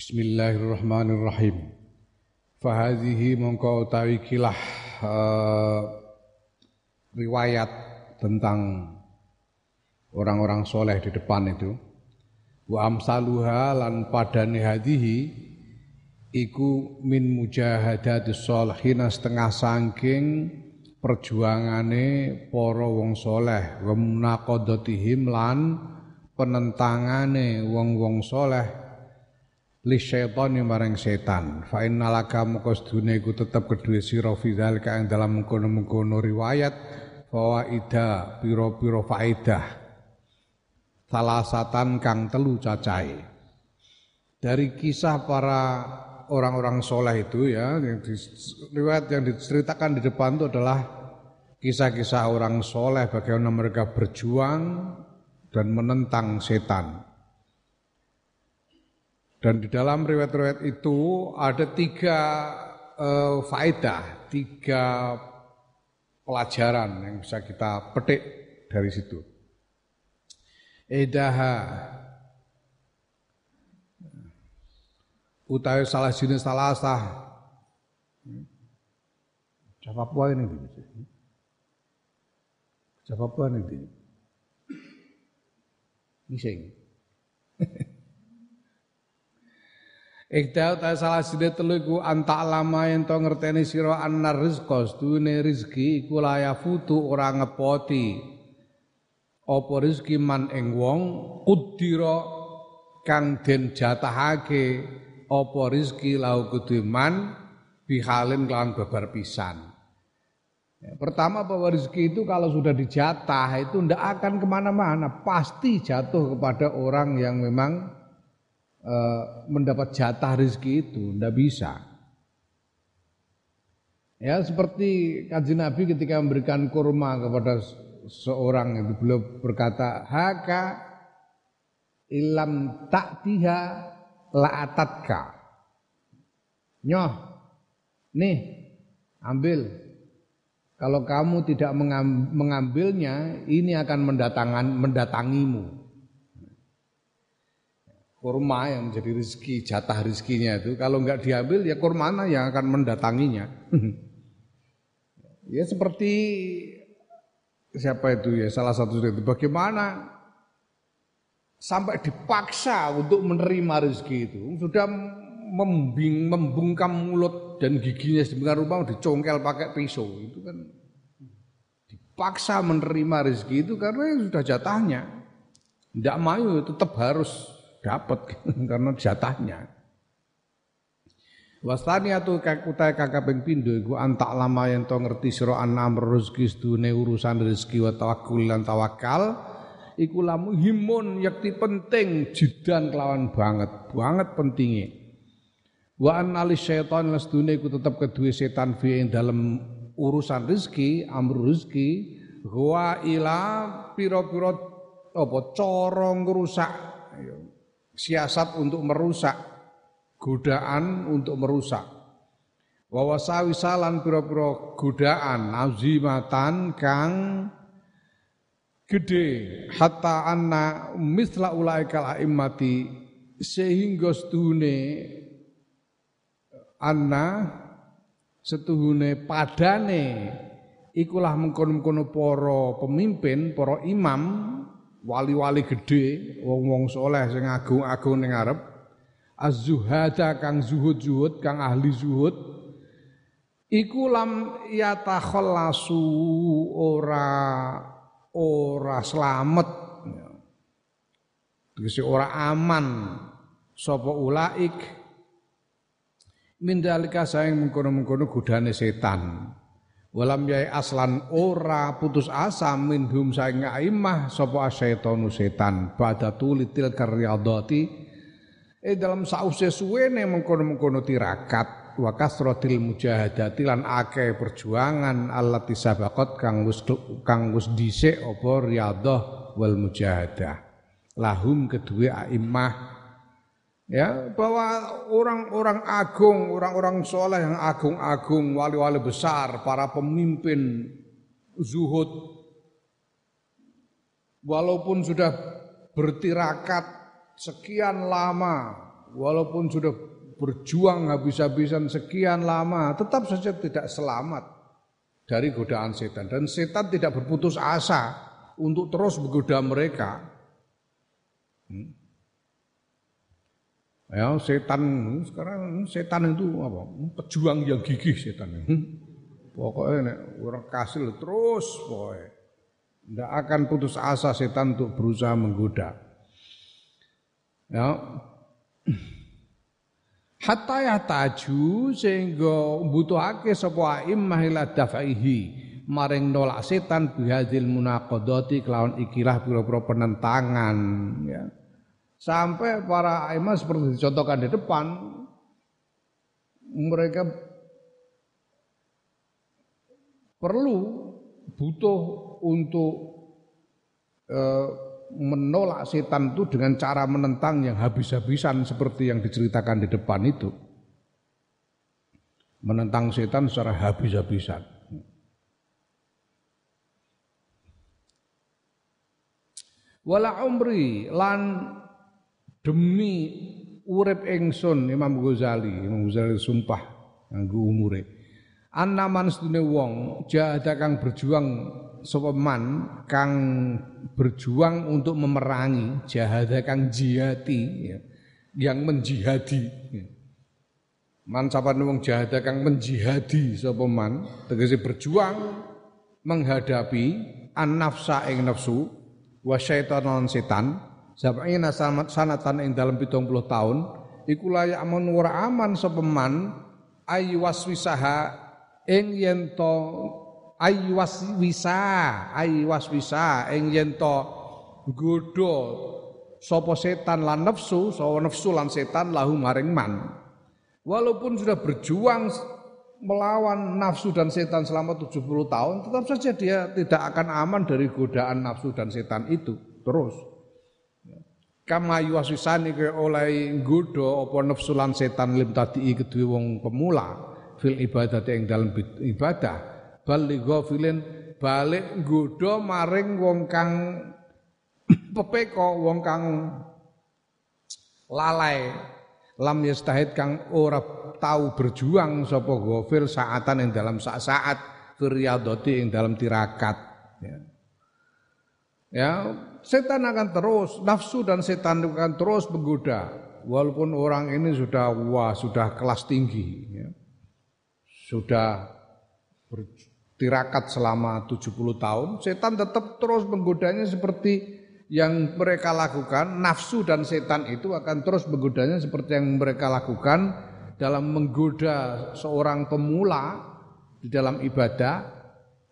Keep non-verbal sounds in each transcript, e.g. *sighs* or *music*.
Bismillahirrahmanirrahim. Fahadhihi mongko utawi kilah uh, riwayat tentang orang-orang soleh di depan itu. Wa amsaluha lan padane hadhihi iku min mujahadatis solehina setengah sangking perjuangane para wong soleh wa munaqadatihim lan penentangane wong-wong soleh li syaitani marang setan. Fa innalaka moko sedune iku tetep kedue sira fi zalika ing dalam mengkono-mengkono riwayat. Fawaida pira-pira faedah salasatan kang telu cacahe. Dari kisah para orang-orang soleh itu ya yang riwayat yang diceritakan di depan itu adalah kisah-kisah orang soleh bagaimana mereka berjuang dan menentang setan dan di dalam riwayat-riwayat itu ada tiga uh, faedah, tiga pelajaran yang bisa kita petik dari situ. Edaha utawi salah jenis salah sah. Jawab apa ini? Jawab apa ini? Mising. *laughs* Ikhtau ta salah side telu iku anta lama yen to ngerteni sira annar rizqa stune rezeki iku layafutu ora ngepoti. Apa rezeki man ing wong kudira kang den jatahake. Apa rezeki lau kudu man bihalin kelawan babar pisan. Ya, pertama bahwa rezeki itu kalau sudah dijatah itu tidak akan ke mana-mana, pasti jatuh kepada orang yang memang Eh, mendapat jatah rezeki itu, tidak bisa. Ya seperti kaji Nabi ketika memberikan kurma kepada seorang itu beliau berkata haka ilam taktiha la'atatka. Nyoh nih ambil. Kalau kamu tidak mengambilnya ini akan mendatangan mendatangimu kurma yang menjadi rezeki, jatah rezekinya itu kalau nggak diambil ya kurma yang akan mendatanginya. *laughs* ya seperti siapa itu ya salah satu itu bagaimana sampai dipaksa untuk menerima rezeki itu sudah membing, membungkam mulut dan giginya sedemikian rupa dicongkel pakai pisau itu kan dipaksa menerima rezeki itu karena sudah jatahnya tidak mau tetap harus dapat *laughs* karena jatahnya. Wastani atau utai kakak ping pindo iku antak lama yang to ngerti sira anam rezeki sedune urusan rezeki wa lan tawakal iku lamu himun yakti penting jidan kelawan banget banget pentingnya wa an ali syaitan sedune iku tetep kedue setan fi ing dalem urusan rezeki amr rezeki wa ila pira-pira apa cara ngrusak siasat untuk merusak, godaan untuk merusak. Wawasawi salan pira-pira godaan azimatan kang gede hatta anna misla ulaikal aimmati sehingga setune anna setuhune padane ikulah mengkono-mengkono para pemimpin, para imam wali-wali gede, wong-wong soleh sing agung-agung ning ngarep, az-zuhada kang zuhud-zuhud, kang ahli zuhud, iku lam yatakhallasu ora ora slamet. Tegese ora aman sapa ulaik mindalika saing mengkono-mengkono godane setan. Walam yai aslan ora putus asa minhum saing aimah sapa asyaitonu setan. Badatu litil karyadati eh dalam sause suwene mengkono-mengkono tirakat wa kasratil mujahadati lan akeh perjuangan allati sabaqat kang wis kang wis dhisik apa riyadhah wal mujahadah. Lahum kedua aimah ya bahwa orang-orang agung, orang-orang soleh yang agung-agung, wali-wali besar, para pemimpin zuhud, walaupun sudah bertirakat sekian lama walaupun sudah berjuang habis-habisan sekian lama, tetap saja tidak selamat dari godaan setan. Dan setan tidak berputus asa untuk terus menggoda mereka. Hmm. Ya, setan sekarang setan itu apa? Pejuang yang gigih setan. Hmm. Pokoknya nek orang kasil terus pokoknya. Tidak akan putus asa setan untuk berusaha menggoda. Ya. *clears throat* Hatta ya taju sehingga butuhake sapa a'immah ila dafaihi maring nolak setan bihadil munaqadati kelawan ikilah pira-pira penentangan ya. Sampai para a'immah seperti dicontohkan di depan mereka perlu butuh untuk eh, menolak setan itu dengan cara menentang yang habis-habisan seperti yang diceritakan di depan itu. Menentang setan secara habis-habisan. Wala umri lan demi urip ingsun Imam Ghazali, Imam Ghazali sumpah nganggo umure. Annaman sedune wong jahada kang berjuang sapa kang berjuang untuk memerangi jahada kang jihati ya, yang menjihadi ya. man sapa wong jahada kang menjihadi sapa man tegese berjuang menghadapi an nafsa ing nafsu wa syaitanon setan sab'ina sanatan ing dalam 70 tahun iku layak aman ora aman sapa man ayyaswisaha ing yen to aywas wisa aywas wisa ing yen to godho sapa setan lan nafsu sapa nafsu lan setan lahu maring man. Walaupun sudah berjuang melawan nafsu dan setan selama 70 tahun tetap saja dia tidak akan aman dari godaan nafsu dan setan itu. Terus kama yuwasisani ke oleh godho apa nafsu lan setan lim tadi kedue wong pemula fil ibadah ing dalam ibadah. Bal li ghafilin balik nggodha maring wong kang *clears throat* pepeko wong kang lalai. Lam yastahid kang ora tahu berjuang sapa ghafil saatan ing dalam saat-saat firyadati ing dalam tirakat. Ya. ya setan akan terus nafsu dan setan akan terus menggoda. Walaupun orang ini sudah wah sudah kelas tinggi ya. sudah berjuang tirakat selama 70 tahun, setan tetap terus menggodanya seperti yang mereka lakukan, nafsu dan setan itu akan terus menggodanya seperti yang mereka lakukan dalam menggoda seorang pemula di dalam ibadah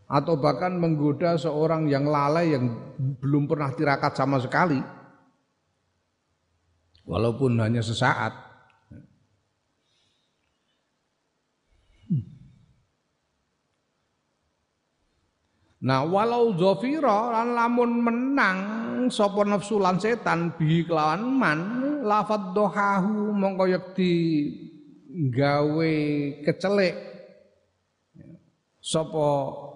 atau bahkan menggoda seorang yang lalai yang belum pernah tirakat sama sekali. Walaupun hanya sesaat. Nah walau zafira lan lamun menang sapa nafsu lan setan bi kelawan man lafad dohahu mongko yakti gawe kecelik. Sapa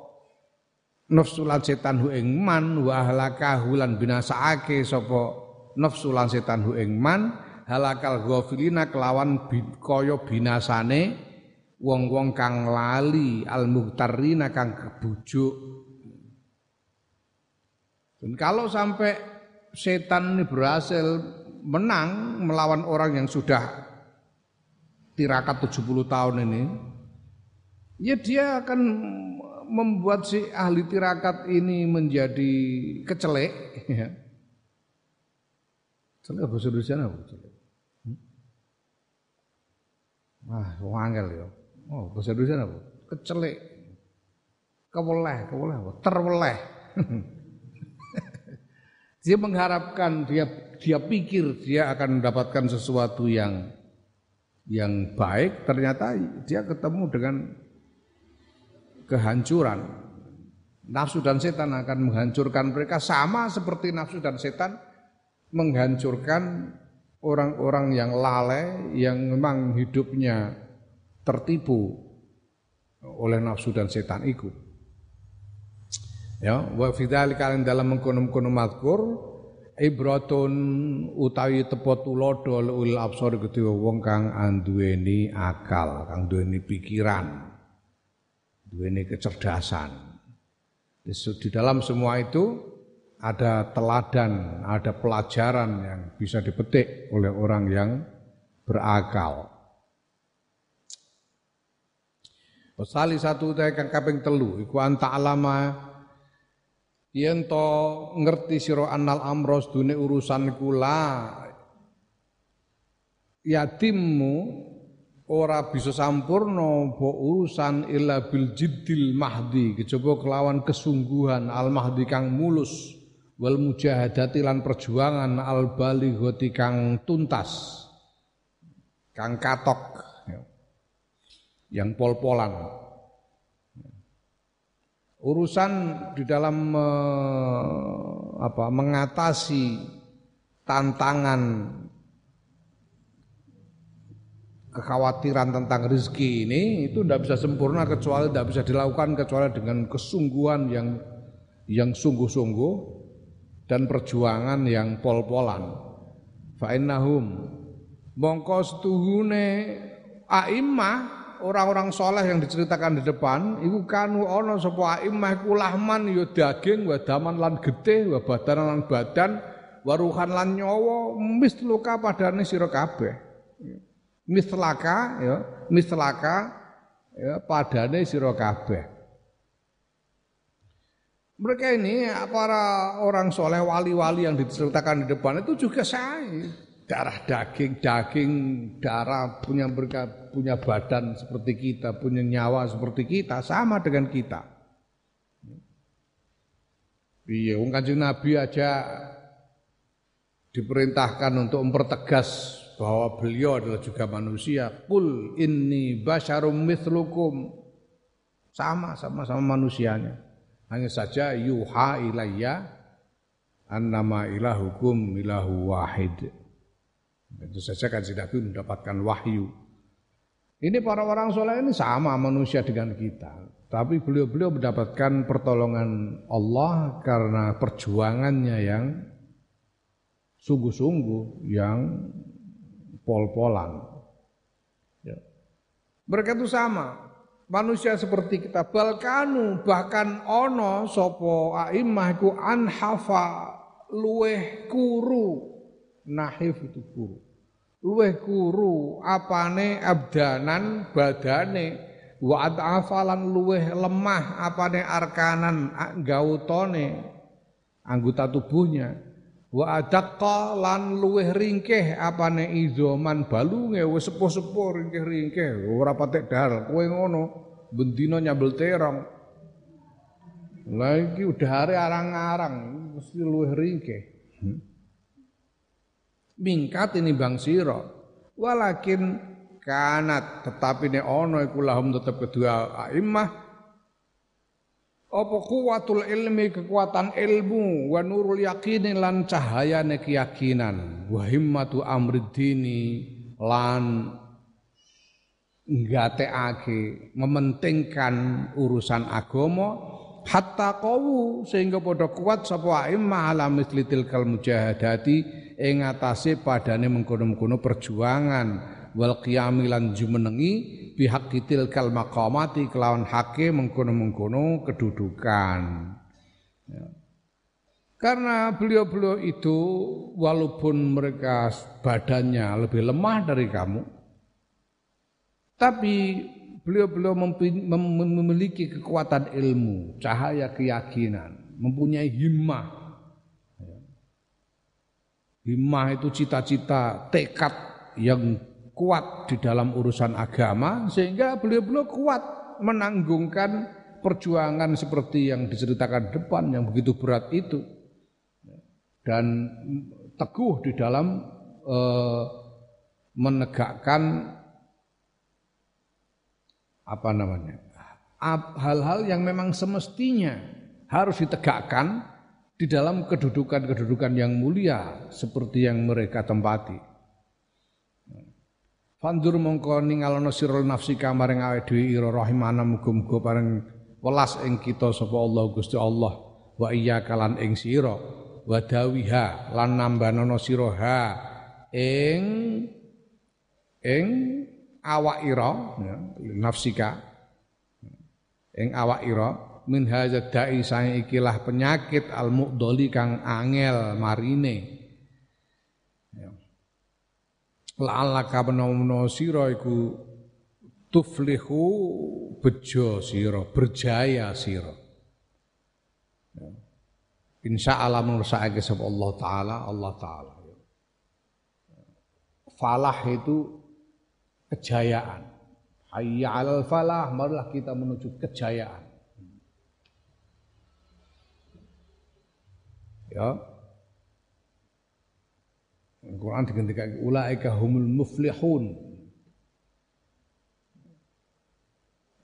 nafsu lan setan hu ing man wa halakahu lan binasaake sapa nafsu lan setan hu ing man halakal ghafilina kelawan kaya binasane wong-wong kang lali al muhtarina kang kebujuk. Dan kalau sampai setan ini berhasil menang melawan orang yang sudah tirakat 70 tahun ini, ya dia akan membuat si ahli tirakat ini menjadi kecelek. Ya. Celek bahasa Indonesia apa? Celek. Hmm? Wah, wangel ya. Oh, bahasa Indonesia apa? Kecelek. Keweleh, keweleh, terweleh. *laughs* Dia mengharapkan dia dia pikir dia akan mendapatkan sesuatu yang yang baik, ternyata dia ketemu dengan kehancuran. Nafsu dan setan akan menghancurkan mereka sama seperti nafsu dan setan menghancurkan orang-orang yang lalai yang memang hidupnya tertipu oleh nafsu dan setan itu. Ya, wa fi dzalika dalam mengkono-kono mazkur ibratun utawi tepo tulodo ul absor kedua wong kang anduweni akal, kang duweni pikiran, duweni kecerdasan. Di dalam semua itu ada teladan, ada pelajaran yang bisa dipetik oleh orang yang berakal. Wasali satu teh kang kaping telu iku anta alama yen to ngerti sira annal amros dune urusan kula yatimmu ora bisa sampurno bo urusan illa bil jiddil mahdi. Kejaba kelawan kesungguhan al mahdi kang mulus wal mujahadati lan perjuangan al balighati kang tuntas kang katok yang pol-polan. Urusan di dalam uh, apa mengatasi tantangan kekhawatiran tentang rezeki ini itu tidak bisa sempurna kecuali tidak bisa dilakukan kecuali dengan kesungguhan yang yang sungguh-sungguh dan perjuangan yang pol-polan. Fa'innahum mongko setuhune a'immah orang-orang soleh yang diceritakan di depan iku kanu ana sapa aimah iku lahman ya daging wa daman lan getih wa badan lan badan waruhan lan nyawa misluka padane sira kabeh mislaka ya mislaka ya padane sira kabeh mereka ini para orang soleh wali-wali yang diceritakan di depan itu juga saya darah daging, daging, darah punya mereka punya badan seperti kita, punya nyawa seperti kita, sama dengan kita. Iya, wong Kanjeng Nabi aja diperintahkan untuk mempertegas bahwa beliau adalah juga manusia. Kul inni basyarum mithlukum. Sama, sama-sama manusianya. Hanya saja yuha ilayya annama ilahukum ilahu wahid. Tentu saja kan Nabi mendapatkan wahyu. Ini para orang soleh ini sama manusia dengan kita. Tapi beliau-beliau mendapatkan pertolongan Allah karena perjuangannya yang sungguh-sungguh, yang pol-polan. Ya. Mereka itu sama, manusia seperti kita. Balkanu bahkan ono sopo aimah ku anhafa luweh kuru nahif itu guru luweh guru apane abdanan badane wa adafalan luweh lemah apane arkanan gautone anggota tubuhnya wa adaqqa lan luweh ringkeh apane izoman balunge wis sepuh-sepuh ringkeh-ringkeh ora patek dal kowe ngono bendina nyambel terong. Lagi udah hari arang-arang mesti luweh ringkeh hmm? mingkat ini bang siro walakin kanat tetapi ne ono iku lahum tetep kedua a'immah apa kuwatul ilmi kekuatan ilmu wa nurul yakini lan cahayane keyakinan. Wa himmatu amriddini lan nggatekake mementingkan urusan agama hatta qawu sehingga padha kuat sapa a'immah ala misli tilkal mujahadati ing atase padane mengkono-mengkono perjuangan. Wal qiyami lan jumenengi pihak kitil kal maqamati kelawan hake mengkono-mengkono kedudukan. Ya. Karena beliau-beliau itu walaupun mereka badannya lebih lemah dari kamu tapi beliau-beliau memiliki kekuatan ilmu, cahaya keyakinan, mempunyai himmah. Himmah itu cita-cita, tekad yang kuat di dalam urusan agama sehingga beliau-beliau kuat menanggungkan perjuangan seperti yang diceritakan depan yang begitu berat itu dan teguh di dalam eh, menegakkan apa namanya hal-hal yang memang semestinya harus ditegakkan di dalam kedudukan-kedudukan yang mulia seperti yang mereka tempati. Fandur mongko ningalono sirul nafsi kamaring awe dhewe ira rahimana muga-muga pareng welas ing kita sapa Allah Gusti Allah. Wa iya kalan ing sira. Wadawiha lan nambanono sira ha ing ing awak ira ya, nafsika ing awak ira. Min hadza da'i ikilah penyakit al muqdali kang angel marine la'allaka menawa sira iku tuflihu bejo sira berjaya sira. Ya. insya Allah mengusahakan sapa Allah taala Allah taala falah itu kejayaan. Hayya 'alal falah marilah kita menuju kejayaan. Ya Al-Quran digantikan ulaika humul muflihun.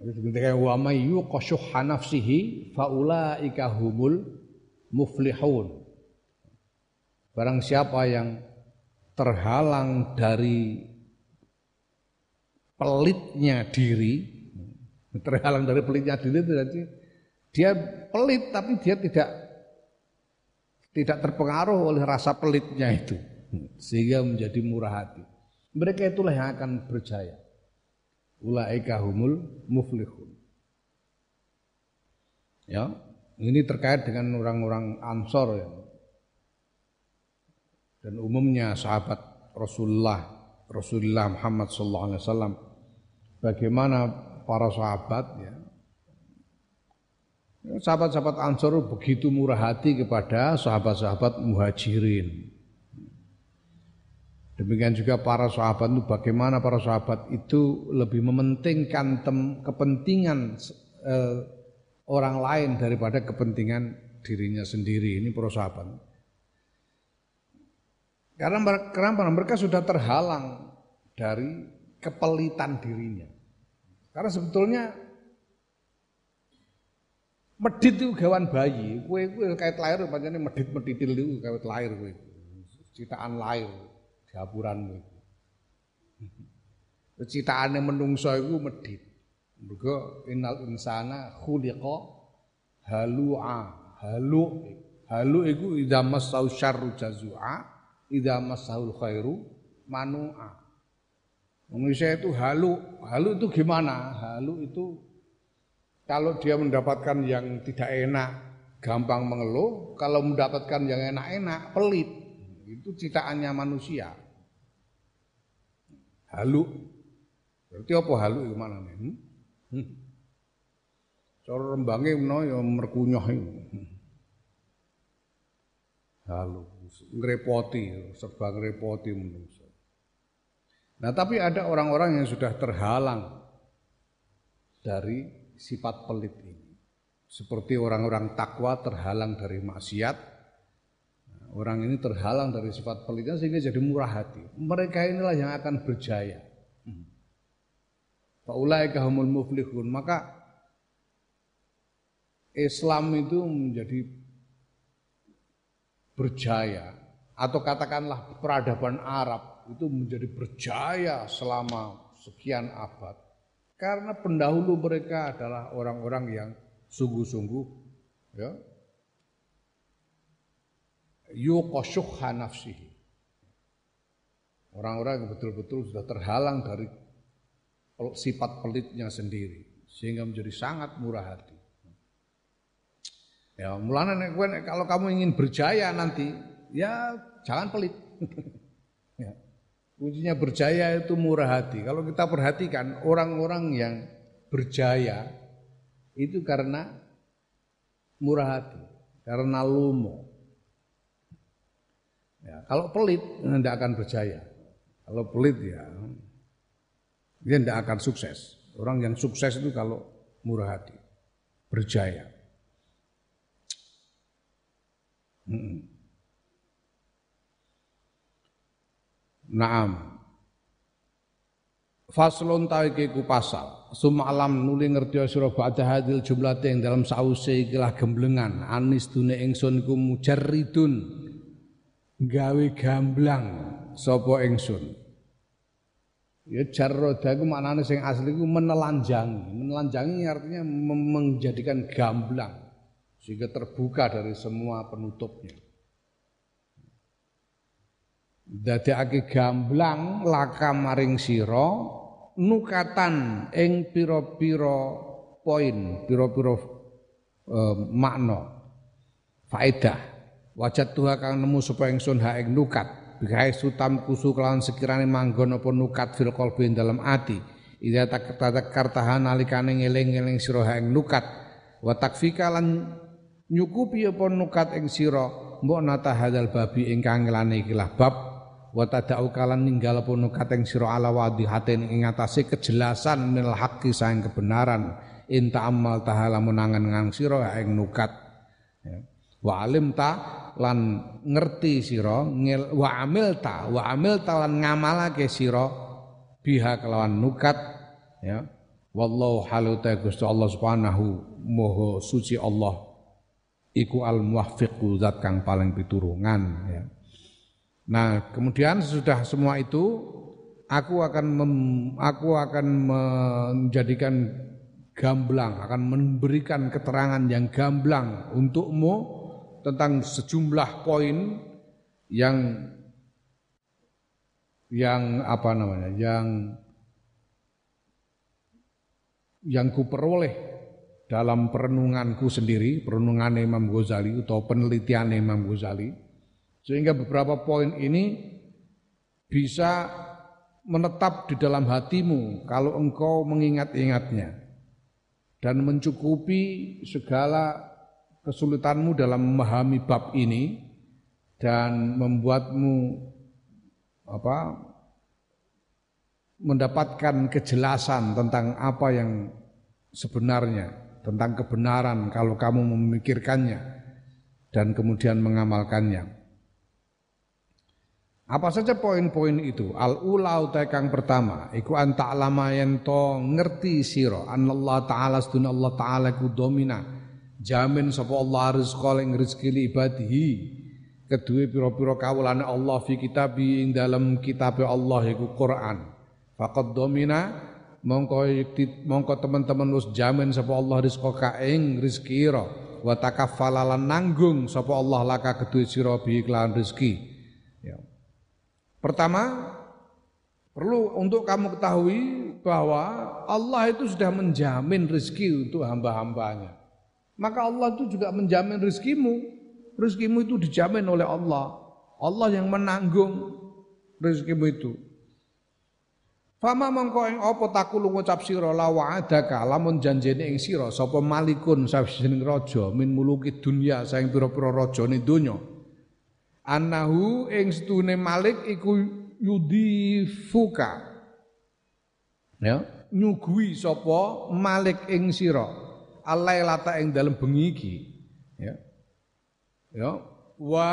Digantikan wa may yuqashuha nafsihi faulaika humul muflihun. Barang siapa yang terhalang dari pelitnya diri, terhalang dari pelitnya diri itu berarti dia pelit tapi dia tidak tidak terpengaruh oleh rasa pelitnya itu sehingga menjadi murah hati. Mereka itulah yang akan berjaya. Ulaika humul muflihun. Ya, ini terkait dengan orang-orang Ansor ya. Dan umumnya sahabat Rasulullah Rasulullah Muhammad sallallahu alaihi wasallam bagaimana para sahabat ya sahabat-sahabat Ansor begitu murah hati kepada sahabat-sahabat muhajirin Demikian juga para sahabat itu bagaimana para sahabat itu lebih mementingkan tem, kepentingan eh, orang lain daripada kepentingan dirinya sendiri. Ini para sahabat. Karena karena mereka sudah terhalang dari kepelitan dirinya. Karena sebetulnya medit itu gawan bayi, kue kue kait lahir, pancene medit meditil itu kait lahir kue, citaan lahir gapuranmu iku. *laughs* Citaane menungso iku medhit. Mergo innal insana khuliqa halu'a. Halu halu iku idza masau syarru jazua, idza masaul khairu manu'a. Manusia itu halu. Halu itu gimana? Halu itu kalau dia mendapatkan yang tidak enak, gampang mengeluh. Kalau mendapatkan yang enak-enak, pelit. Itu citaannya manusia. Halu. Berarti apa halu itu mana nih? Hmm? hmm? Cara rembange menawa ya merkunyah itu. Halu, ngrepoti, serba ngrepoti manusia. Nah, tapi ada orang-orang yang sudah terhalang dari sifat pelit ini. Seperti orang-orang takwa terhalang dari maksiat, Orang ini terhalang dari sifat pelitnya sehingga jadi murah hati. Mereka inilah yang akan berjaya. Faulaika humul muflihun. Maka Islam itu menjadi berjaya atau katakanlah peradaban Arab itu menjadi berjaya selama sekian abad karena pendahulu mereka adalah orang-orang yang sungguh-sungguh ya yuqashuha nafsihi. Orang-orang yang betul-betul sudah terhalang dari sifat pelitnya sendiri sehingga menjadi sangat murah hati. Ya, mulanya kalau kamu ingin berjaya nanti, ya jangan pelit. *laughs* ya. Kuncinya berjaya itu murah hati. Kalau kita perhatikan orang-orang yang berjaya itu karena murah hati, karena lumo. Ya, kalau pelit tidak akan berjaya. Kalau pelit ya dia tidak akan sukses. Orang yang sukses itu kalau murah hati, berjaya. Hmm. Naam. Faslun tawiki ku pasal. Suma alam nuli ngerti sira ba'da hadil jumlah yang dalam sause ikilah gemblengan anis dune ingsun iku mujarridun gawe gamblang sapa ingsun. Ya jarroda iku maknane sing asli iku menelanjangi. Menelanjangi artinya menjadikan gamblang sehingga terbuka dari semua penutupnya. Dadekake gamblang laka maring sira nukatan ing pira-pira poin pira-pira uh, makna faedah wajat tuha kang nemu supaya ingsun ha ing nukat. Bikai sutam kusu kelawan sekirane manggon apa nukat fil qalbi dalam ati. Ida tak tahan nalikane ngeling-eling sira ha ing nukat. Wa takfika lan nyukupi apa nukat ing sira mbok nata hadal babi ingkang ngelane ikilah bab. Wa tadau kalan ninggal apa nukat ing sira ala wadihatin ing atase kejelasan minal haqqi kebenaran. Inta amal tahala menangan ngang sira ing nukat. Ya. Wa alim ta lan ngerti sira wa amil ta wa amil ta lan ngamalake sira biha kelawan nukat ya. Wallahu halu ta Gusti Allah subhanahu moho suci Allah. Iku al muwaffiqu zat kang paling piturungan ya. Nah, kemudian sesudah semua itu aku akan mem, aku akan menjadikan gamblang, akan memberikan keterangan yang gamblang untukmu tentang sejumlah poin yang yang apa namanya, yang yang kuperoleh dalam perenunganku sendiri, perenungan Imam Ghazali atau penelitian Imam Ghazali. Sehingga beberapa poin ini bisa menetap di dalam hatimu kalau engkau mengingat-ingatnya dan mencukupi segala kesulitanmu dalam memahami bab ini dan membuatmu apa mendapatkan kejelasan tentang apa yang sebenarnya tentang kebenaran kalau kamu memikirkannya dan kemudian mengamalkannya. Apa saja poin-poin itu? Al ula pertama iku anta lama yen to ngerti sira Allah taala sedun Allah taala ku domina jamin sapa Allah rizqa ing rezeki ibadihi. Kedue pira-pira kawulane Allah fi kitabi ing dalam kitab Allah iku Quran. Faqad domina mongko mongko teman-teman wis jamin sapa Allah rizqa ka ing rezeki wa takaffala nanggung sapa Allah laka kedue sira bi iklan rezeki. Pertama, perlu untuk kamu ketahui bahwa Allah itu sudah menjamin rezeki untuk hamba-hambanya. Maka Allah itu juga menjamin rezekimu. Rezekimu itu dijamin oleh Allah. Allah yang menanggung rezekimu itu. Fama mongko ing apa takulu ngucap sira la wa'adaka lamun janjene ing sira sapa malikun sawijining raja min muluki dunya saing pira-pira rajane donya annahu ing setune Malik iku yudifuka ya nyugui sapa Malik ing sira alailata ing dalem bengi iki. Ya. Ya. Wa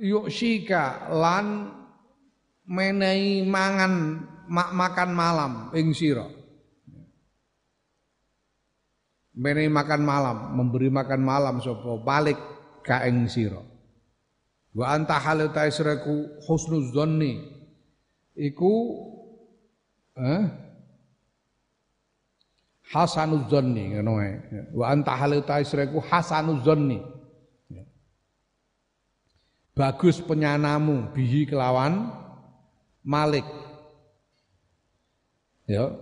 yuksika lan menehi mangan mak makan malam ing sira. Menehi makan malam memberi makan malam sapa Malik ka ing sira. Wa anta halu taisraku husnuz dzanni iku eh hasanuz dzanni ngono ae. Wa anta halu taisraku hasanuz dzanni. Bagus penyanamu bihi kelawan Malik. Ya,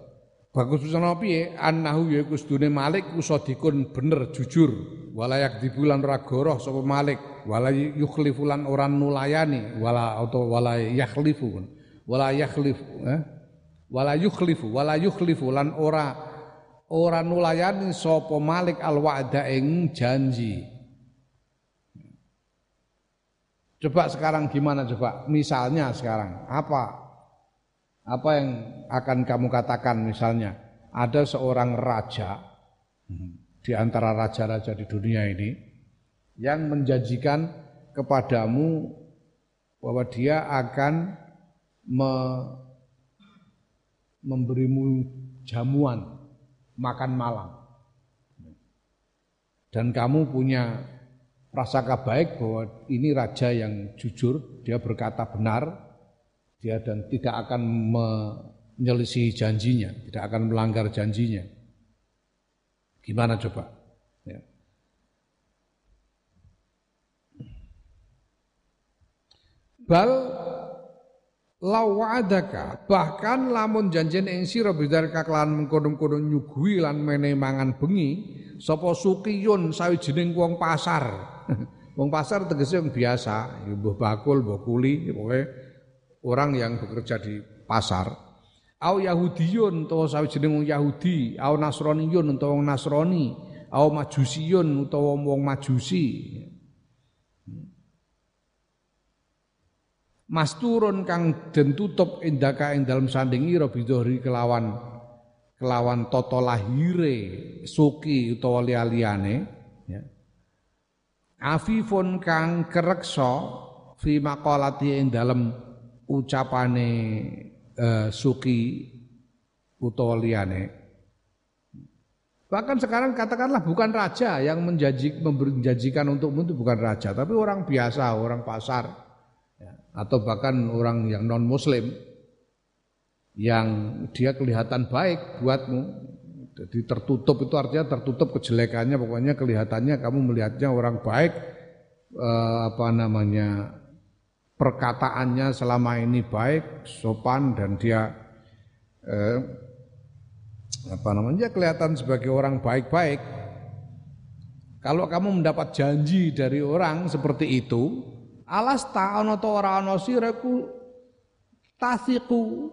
bagus pesana piye annahu ya iku Malik usadikun bener jujur walayak dibulan ora goroh sapa Malik wala yukhlifulan orang nulayani wala atau wala yakhlifu wala yakhlif eh? wala yukhlifu wala yukhlifu lan ora ora nulayani sapa Malik al wa'da ing janji. Coba sekarang gimana coba? Misalnya sekarang apa? Apa yang akan kamu katakan misalnya? Ada seorang raja di antara raja-raja di dunia ini yang menjanjikan kepadamu bahwa dia akan me, memberimu jamuan makan malam. Dan kamu punya prasangka baik bahwa ini raja yang jujur, dia berkata benar, dia dan tidak akan menyelisihi janjinya, tidak akan melanggar janjinya. Gimana coba? Ya. Bal lawadaka bahkan lamun janjen ing sira bidarka kelan mengkono-kono nyuguhi lan mene mangan bengi sapa sukiyun sawijining wong pasar. *laughs* Wong pasar tegese wong biasa ya mbuh bakul mbuh kuli pokoke orang yang bekerja di pasar. Au yahudiyun utawa sawijining wong Yahudi au nasroniyun utawa wong Nasrani au majusiyun utawa wong majusi masturun kang den tutup indaka ing dalem sandingira bidhori kelawan kelawan toto lahire suki utawa liya-liyane ya. Afifun kang kereksa fi maqalati ing dalem ucapane uh, suki utawa liyane Bahkan sekarang katakanlah bukan raja yang menjanji, menjanjikan untukmu itu bukan raja, tapi orang biasa, orang pasar atau bahkan orang yang non muslim yang dia kelihatan baik buatmu. Jadi tertutup itu artinya tertutup kejelekannya pokoknya kelihatannya kamu melihatnya orang baik eh, apa namanya perkataannya selama ini baik sopan dan dia eh, apa namanya kelihatan sebagai orang baik-baik. Kalau kamu mendapat janji dari orang seperti itu Alas ta ana ta ora ana sira ku tasiku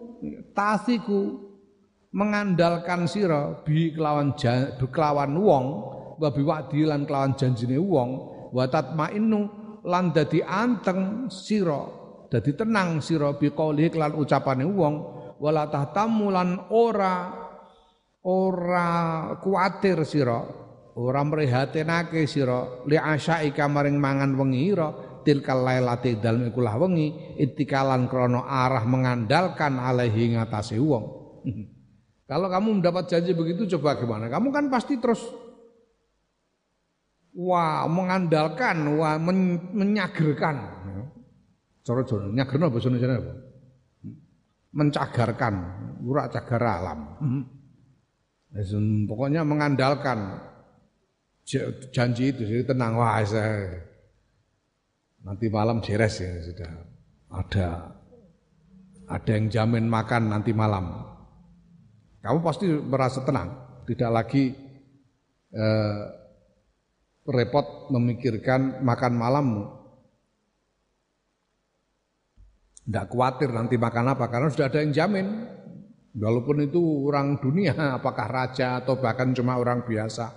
tasiku mengandalkan sira bi kelawan kelawan wong wa biwadi lan kelawan janjine wong wa tatmainnu lan dadi anteng sira dadi tenang sira bi qouli lan ucapane wong wala tahtamu lan ora ora kuatir sira ora mrihatinake sira li asyaika maring mangan wengi tilkal lailati dalem iku wengi itikalan krono arah mengandalkan alaihi ngatasi wong. *laughs* Kalau kamu mendapat janji begitu coba gimana? Kamu kan pasti terus wah mengandalkan, wah men, menyagerkan. Coro-coro nyagerno bahasa Indonesia apa? Mencagarkan, ura cagar alam. *laughs* Pokoknya mengandalkan janji itu jadi tenang wah saya nanti malam jeres ya sudah ada ada yang jamin makan nanti malam. Kamu pasti merasa tenang, tidak lagi eh, repot memikirkan makan malammu. Tidak khawatir nanti makan apa karena sudah ada yang jamin. Walaupun itu orang dunia, *laughs* apakah raja atau bahkan cuma orang biasa,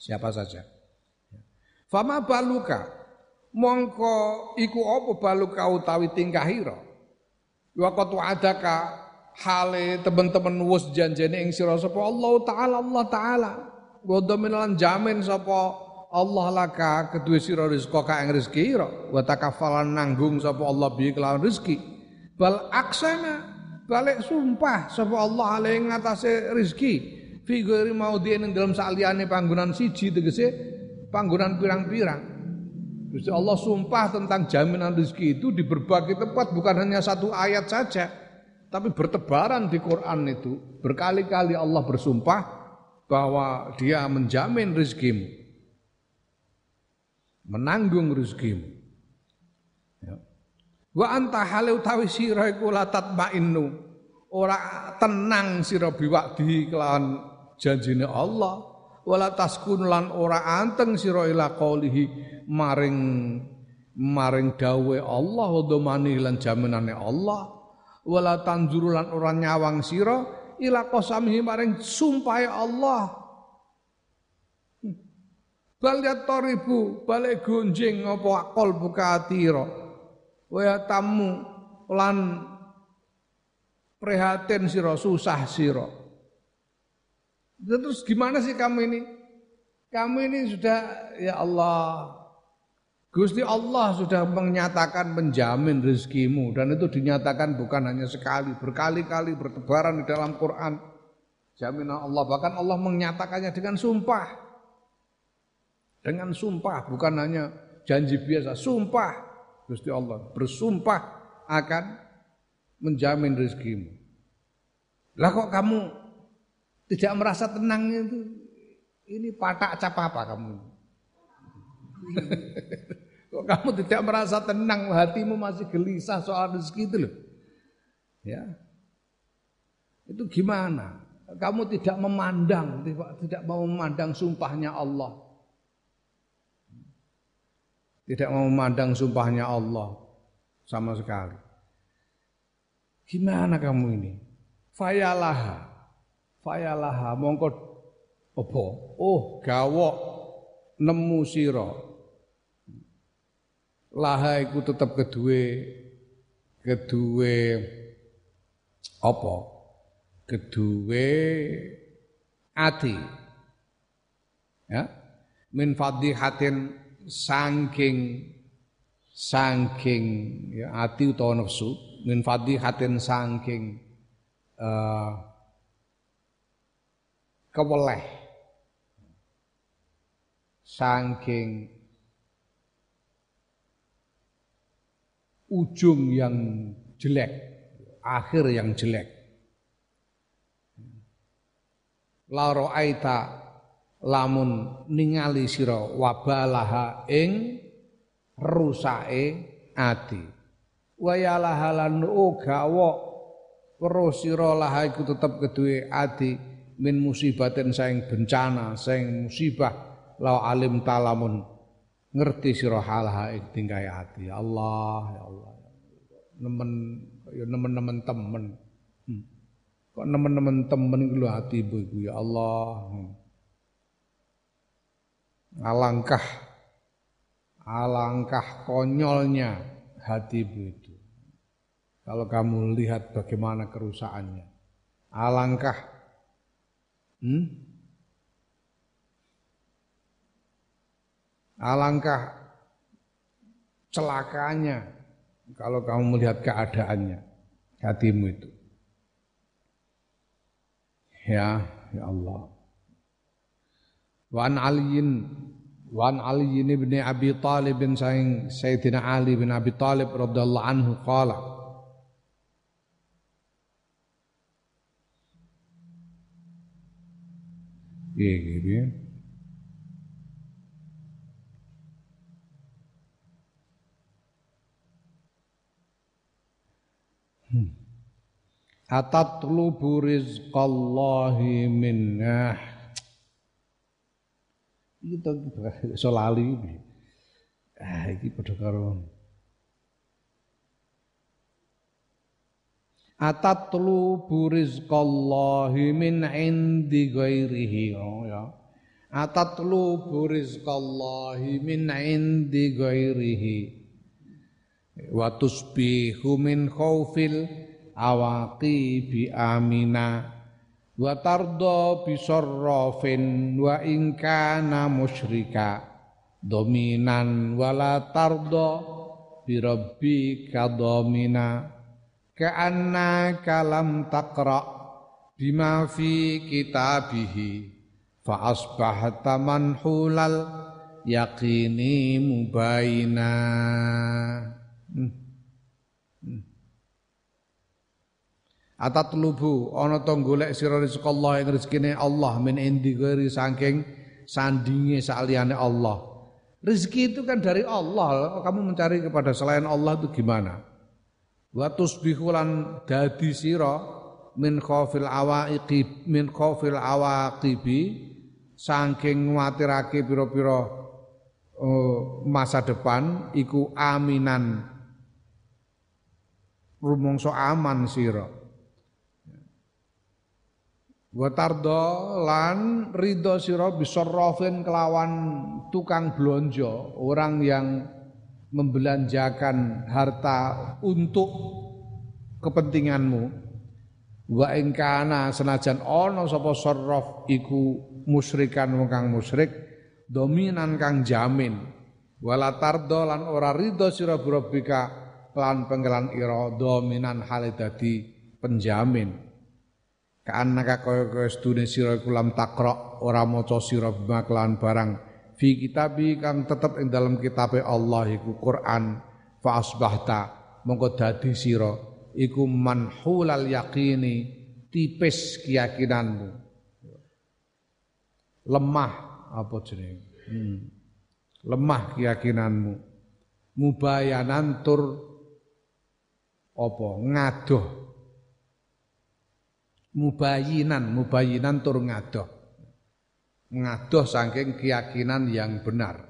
siapa saja. Fama baluka, mongko iku apa balu kau tawi tingkahira waqat adaka hale teman-teman wus janjene ing sira sapa Allah taala Allah taala. Wa lan jamin sapa Allah laka kedue sira rezeki ka ing rezeki ira. Wa takafalan nanggung sapa Allah bi kelawan rezeki. Bal aksana balik sumpah sapa Allah ale ing atase rezeki. Fi ghairi dalam saliyane panggonan siji tegese panggonan pirang-pirang Gusti Allah sumpah tentang jaminan rezeki itu di berbagai tempat bukan hanya satu ayat saja, tapi bertebaran di Quran itu berkali-kali Allah bersumpah bahwa Dia menjamin rezekimu, menanggung rezekimu. Ya. Wa anta hale utawi sira iku la tatmainnu ora tenang sira biwakdi kelawan janjine Allah wala taskun lan ora anteng sira ila qaulihi maring maring dawe Allah domani lan jaminane Allah. Wala tanzuru lan ora nyawang sira ila qasamihi maring sumpahe Allah. Bal toribu balik gonjing apa akol buka atira wa tamu lan prihatin sira susah sira Terus gimana sih kamu ini? Kamu ini sudah ya Allah Gusti Allah sudah menyatakan menjamin rezekimu dan itu dinyatakan bukan hanya sekali, berkali-kali bertebaran di dalam Quran. Jaminan Allah bahkan Allah menyatakannya dengan sumpah. Dengan sumpah bukan hanya janji biasa, sumpah Gusti Allah bersumpah akan menjamin rezekimu. Lah kok kamu tidak merasa tenang itu ini patak cap apa kamu *laughs* kok kamu tidak merasa tenang hatimu masih gelisah soal rezeki itu loh Ya. Itu gimana? Kamu tidak memandang, tidak mau memandang sumpahnya Allah. Tidak mau memandang sumpahnya Allah sama sekali. Gimana kamu ini? Fayalaha. Fayalaha mongko apa? Oh, gawok nemu sira. Laha iku tetep kedue kedue apa? Kedue ati. Ya. Min fadhihatin saking saking ya ati utawa nafsu min fadhihatin saking uh, keweleh. Saking ujung yang jelek akhir yang jelek. La ra'aita lamun ningali sira wabalaha ing rusake ati. Wayalaha lan gawa weruh sira laha iku tetep keduwe ati min musibatin saing bencana saing musibah la alim talamun ngerti sira halaha ing tingkai ati ya Allah ya Allah nemen ya nemen-nemen temen hmm. kok nemen-nemen temen iku lho ati ibu ya Allah hmm. Alangkah alangkah konyolnya hatimu itu. Kalau kamu lihat bagaimana kerusakannya. Alangkah hmm? Alangkah celakanya kalau kamu melihat keadaannya hatimu itu. Ya, ya Allah. Wan Aliin Wan Ali bin Abi Talib bin Sayyidina Ali bin Abi Talib radhiyallahu anhu qala Iya gitu ya. Hmm. Atatlubu rizqallahi minnah Iki to *laughs* iso lali. Ah iki padha karo Atatlubu rizqallahi min indi ghairihi. Oh, ya. Atatlubu rizqallahi min indi ghairihi. Wa tusbihu min khaufil amina. Wa tardo bisarrafin wa in kana musyrika. Dominan wala tardo bi rabbika domina ka'anna kalam taqra bima fi kitabihi fa asbahta manhulal yaqini mubayina hmm. Atatlubu ana to golek sira rezeki Allah ing rezekine Allah min indi ghairi saking sandinge saliyane Allah. Rezeki itu kan dari Allah. Kamu mencari kepada selain Allah itu gimana? Wa tusbihu lan dadi sira min khaufil awaiqi min khaufil awaqibi saking nguatirake pira-pira uh, masa depan iku aminan. Rumangsa aman sira. Wa tardo lan ridho sira bisarrafin kelawan tukang blonjo, orang yang membelanjakan harta untuk kepentinganmu. Wa ing kana senajan ana sapa sarraf iku musyrikan wong kang musyrik dominan kang jamin. Wala tardo lan ora ridho sira bika lan penggelan ira dominan hale dadi penjamin. Ka'annaka kaya kaya sedune sira iku lam takra ora maca sira bima barang fi kitabi kang tetep ing dalam kitabe Allah iku Quran. Fa asbahta mongko dadi sira iku manhulal yaqini tipis keyakinanmu. Lemah apa jenenge? Hmm. lemah keyakinanmu. Mubayanan tur apa? Ngadoh mubayinan, mubayinan tur ngadoh. Ngadoh saking keyakinan yang benar.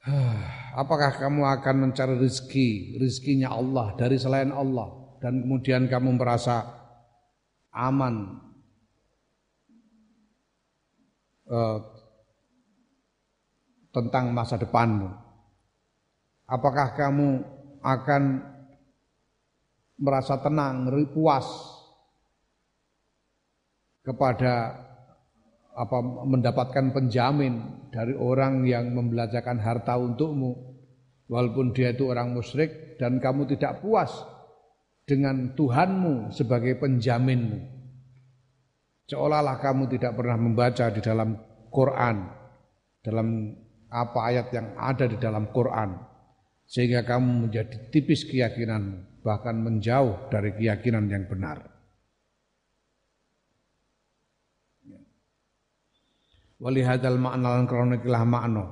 *sighs* Apakah kamu akan mencari rezeki, rezekinya Allah dari selain Allah dan kemudian kamu merasa aman uh, tentang masa depanmu? Apakah kamu akan merasa tenang, puas kepada apa mendapatkan penjamin dari orang yang membelajarkan harta untukmu. Walaupun dia itu orang musyrik dan kamu tidak puas dengan Tuhanmu sebagai penjaminmu. Seolah-olah kamu tidak pernah membaca di dalam Quran dalam apa ayat yang ada di dalam Quran. Sehingga kamu menjadi tipis keyakinanmu bahkan menjauh dari keyakinan yang benar wali hadal makna lan krana ikilah makna.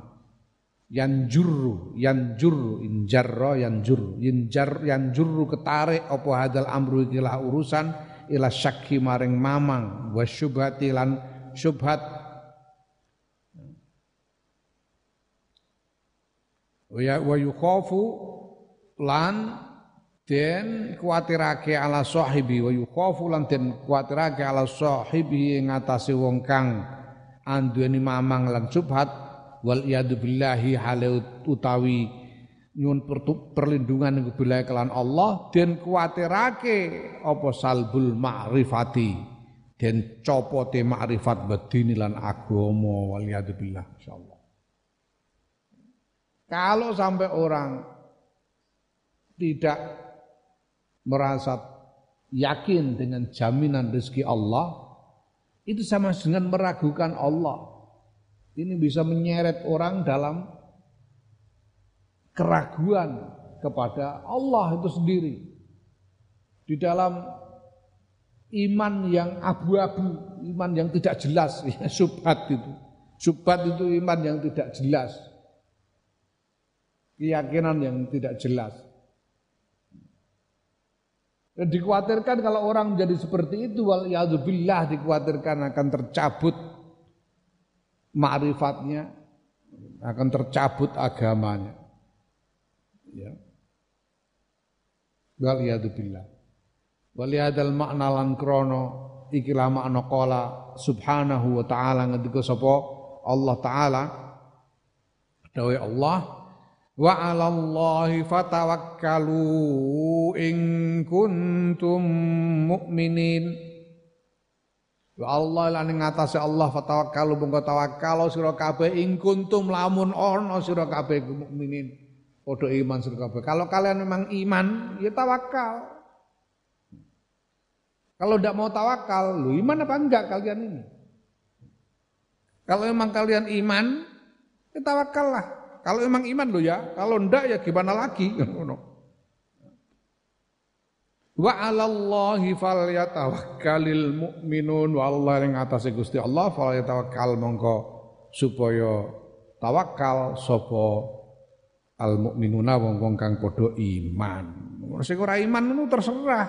Yanjurru yanjurru injarra yanjurru. Injar yanjurru ketarik apa hadal amru ikilah urusan ila syakki maring mamang wa syubhati lan syubhat. Wa yukhafu lan den kuatirake ala sahibi wa yukhafu lan den kuatirake ala sahibi ing atase wong kang anduweni mamang lan subhat wal iyadu billahi hale utawi nyun perlindungan billahi kelan Allah dan kuatirake apa salbul ma'rifati dan copote ma'rifat badini lan agama wal iyadu billah insyaallah. Kalau sampai orang tidak merasa yakin dengan jaminan rezeki Allah itu sama dengan meragukan Allah. Ini bisa menyeret orang dalam keraguan kepada Allah itu sendiri. Di dalam iman yang abu-abu, iman yang tidak jelas, *laughs* ya, subhat itu. Subhat itu iman yang tidak jelas. Keyakinan yang tidak jelas. Dan dikhawatirkan kalau orang menjadi seperti itu wal billah dikhawatirkan akan tercabut ma'rifatnya, akan tercabut agamanya. Ya. Wal billah. Wal hadal makna lan krono ikilah makna qala subhanahu wa ta'ala ngendika sapa Allah taala dawuh Allah wa 'alallahi fatawakkalu in kuntum mu'minin. Wa Allah lan ing atase Allah fatawakkalu monggo tawakkal sira kabeh. Ing kuntum lamun ana sira kabeh mukminin padha iman sira kabeh. Kalau kalian memang iman ya tawakal kalau tidak mau tawakal lu iman apa enggak kalian ini? Kalau memang kalian iman ya tawakallah kalau memang iman lo ya, kalau ndak ya gimana lagi? Wa 'alallahi falyatawakkalul mu'minun wa Allah ing atase Gusti Allah falyatawakkal mongko supaya tawakal sapa al mukminuna wong-wong kang padha iman. Sing ora iman itu terserah.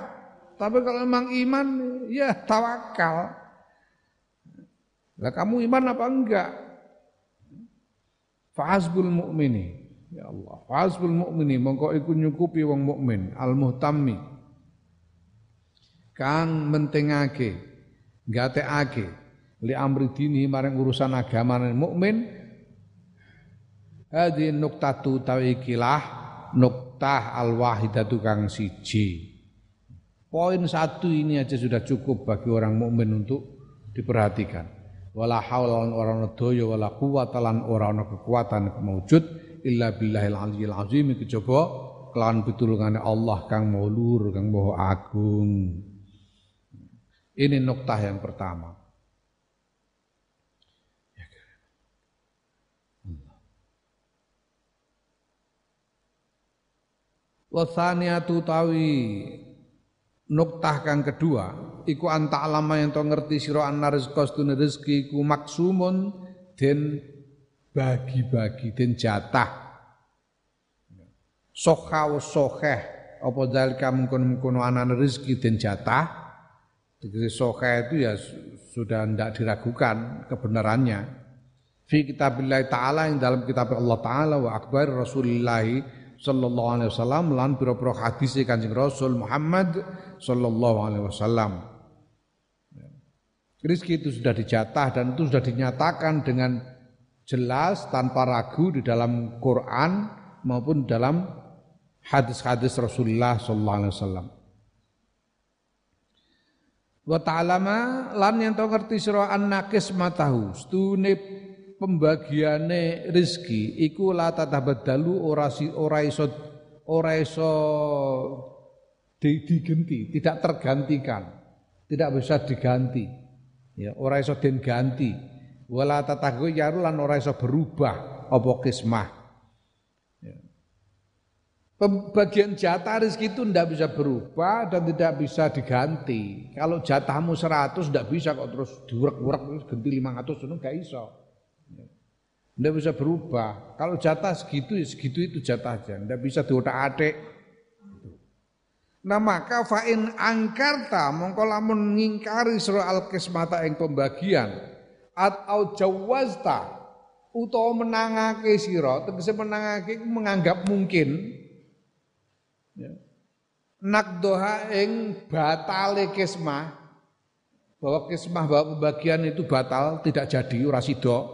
Tapi kalau memang iman ya tawakal. Lah kamu iman apa enggak? Fa'azbul mu'mini. Ya Allah. Fa'azbul mu'mini. Mongko iku nyukupi wong mukmin. Al muhtammi. Kang mentingake. Gateake. Li amri dini maring urusan agama mukmin. Hadi nuktatu tawikilah nuktah al wahidatu kang siji. Poin satu ini aja sudah cukup bagi orang mukmin untuk diperhatikan wala haula lan ora ana daya wala quwata lan ora ana kekuatan kemaujud illa billahil aliyil azim. Kejaba kelawan pitulungane Allah kang maha kang maha agung. Ini noktah yang pertama. Wasaniatu tawi Nuktah kang kedua iku anta alama yang to ngerti sira anna rezeki stune rezeki iku maksumun den bagi-bagi den jatah. Sokha sokeh apa zalika mengkono-mengkono anan rezeki dan jatah Tegese soka itu ya sudah tidak diragukan kebenarannya. Fi kitabillah ta'ala yang dalam kitab Allah Ta'ala wa akbar Rasulullah sallallahu alaihi wasallam lan pira-pira hadis Kanjeng Rasul Muhammad sallallahu alaihi wasallam. Rizki itu sudah dijatah dan itu sudah dinyatakan dengan jelas tanpa ragu di dalam Quran maupun dalam hadis-hadis Rasulullah sallallahu alaihi wasallam. Wa ta'alama lan yang tau ngerti sira annakis matahu stune pembagiane rezeki iku la tatabaddalu ora si ora iso ora iso digenti, tidak tergantikan, tidak bisa diganti. Ya, ora iso den ganti. Wala yaru lan ora iso berubah apa kismah. Pembagian jatah rezeki itu tidak bisa berubah dan tidak bisa diganti. Kalau jatahmu 100 tidak bisa kok terus diurek-urek ganti 500 itu enggak iso. Tidak bisa berubah. Kalau jatah segitu ya segitu itu jatah aja. Tidak bisa diotak-atik. Nah maka fa'in angkarta mongko lamun ngingkari surah al-kismata yang pembagian atau jawazta utawa menangake sira tegese menangake menganggap mungkin Ya. Nakdoha ing batale kismah bahwa kismah bahwa pembagian itu batal tidak jadi ora sida.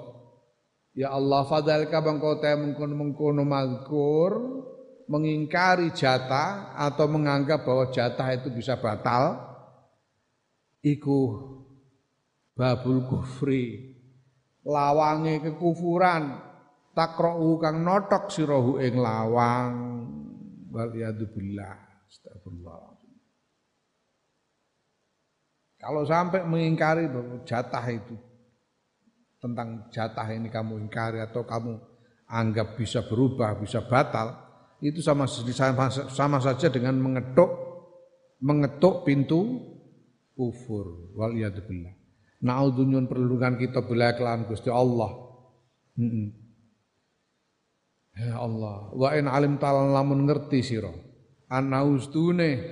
Ya Allah fadzalika bangko te mengkono-mengkono mazkur mengingkari jatah atau menganggap bahwa jatah itu bisa batal iku babul kufri. Lawange kekufuran takra'u kang notok sirahu ing lawang. Wal billah astagfirullah. Kalau sampai mengingkari bahwa jatah itu tentang jatah ini kamu ingkari atau kamu anggap bisa berubah, bisa batal, itu sama sama, sama saja dengan mengetuk mengetuk pintu kufur. Wal billah. Naudzunyun perlindungan kita bila kelan Gusti Allah. Hmm. Ya Allah, wa in alim talan lamun ngerti sira. Anaustune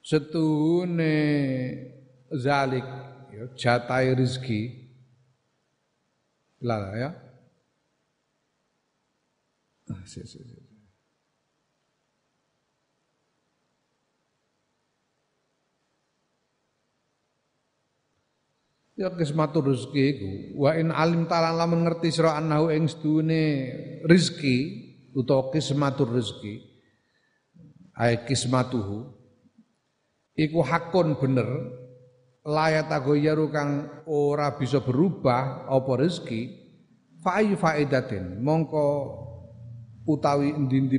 setune zalik ya jatai rezeki lah ya. Ah, ya kismatur rezeki iku. Wa in alim taala lamun ngerti sira annahu ing sedune rezeki utawa kismatur rezeki ay kismatuhu iku hakun bener layat agoyaru kang ora bisa berubah apa rezeki fa ayu faidatin mongko utawi endi-endi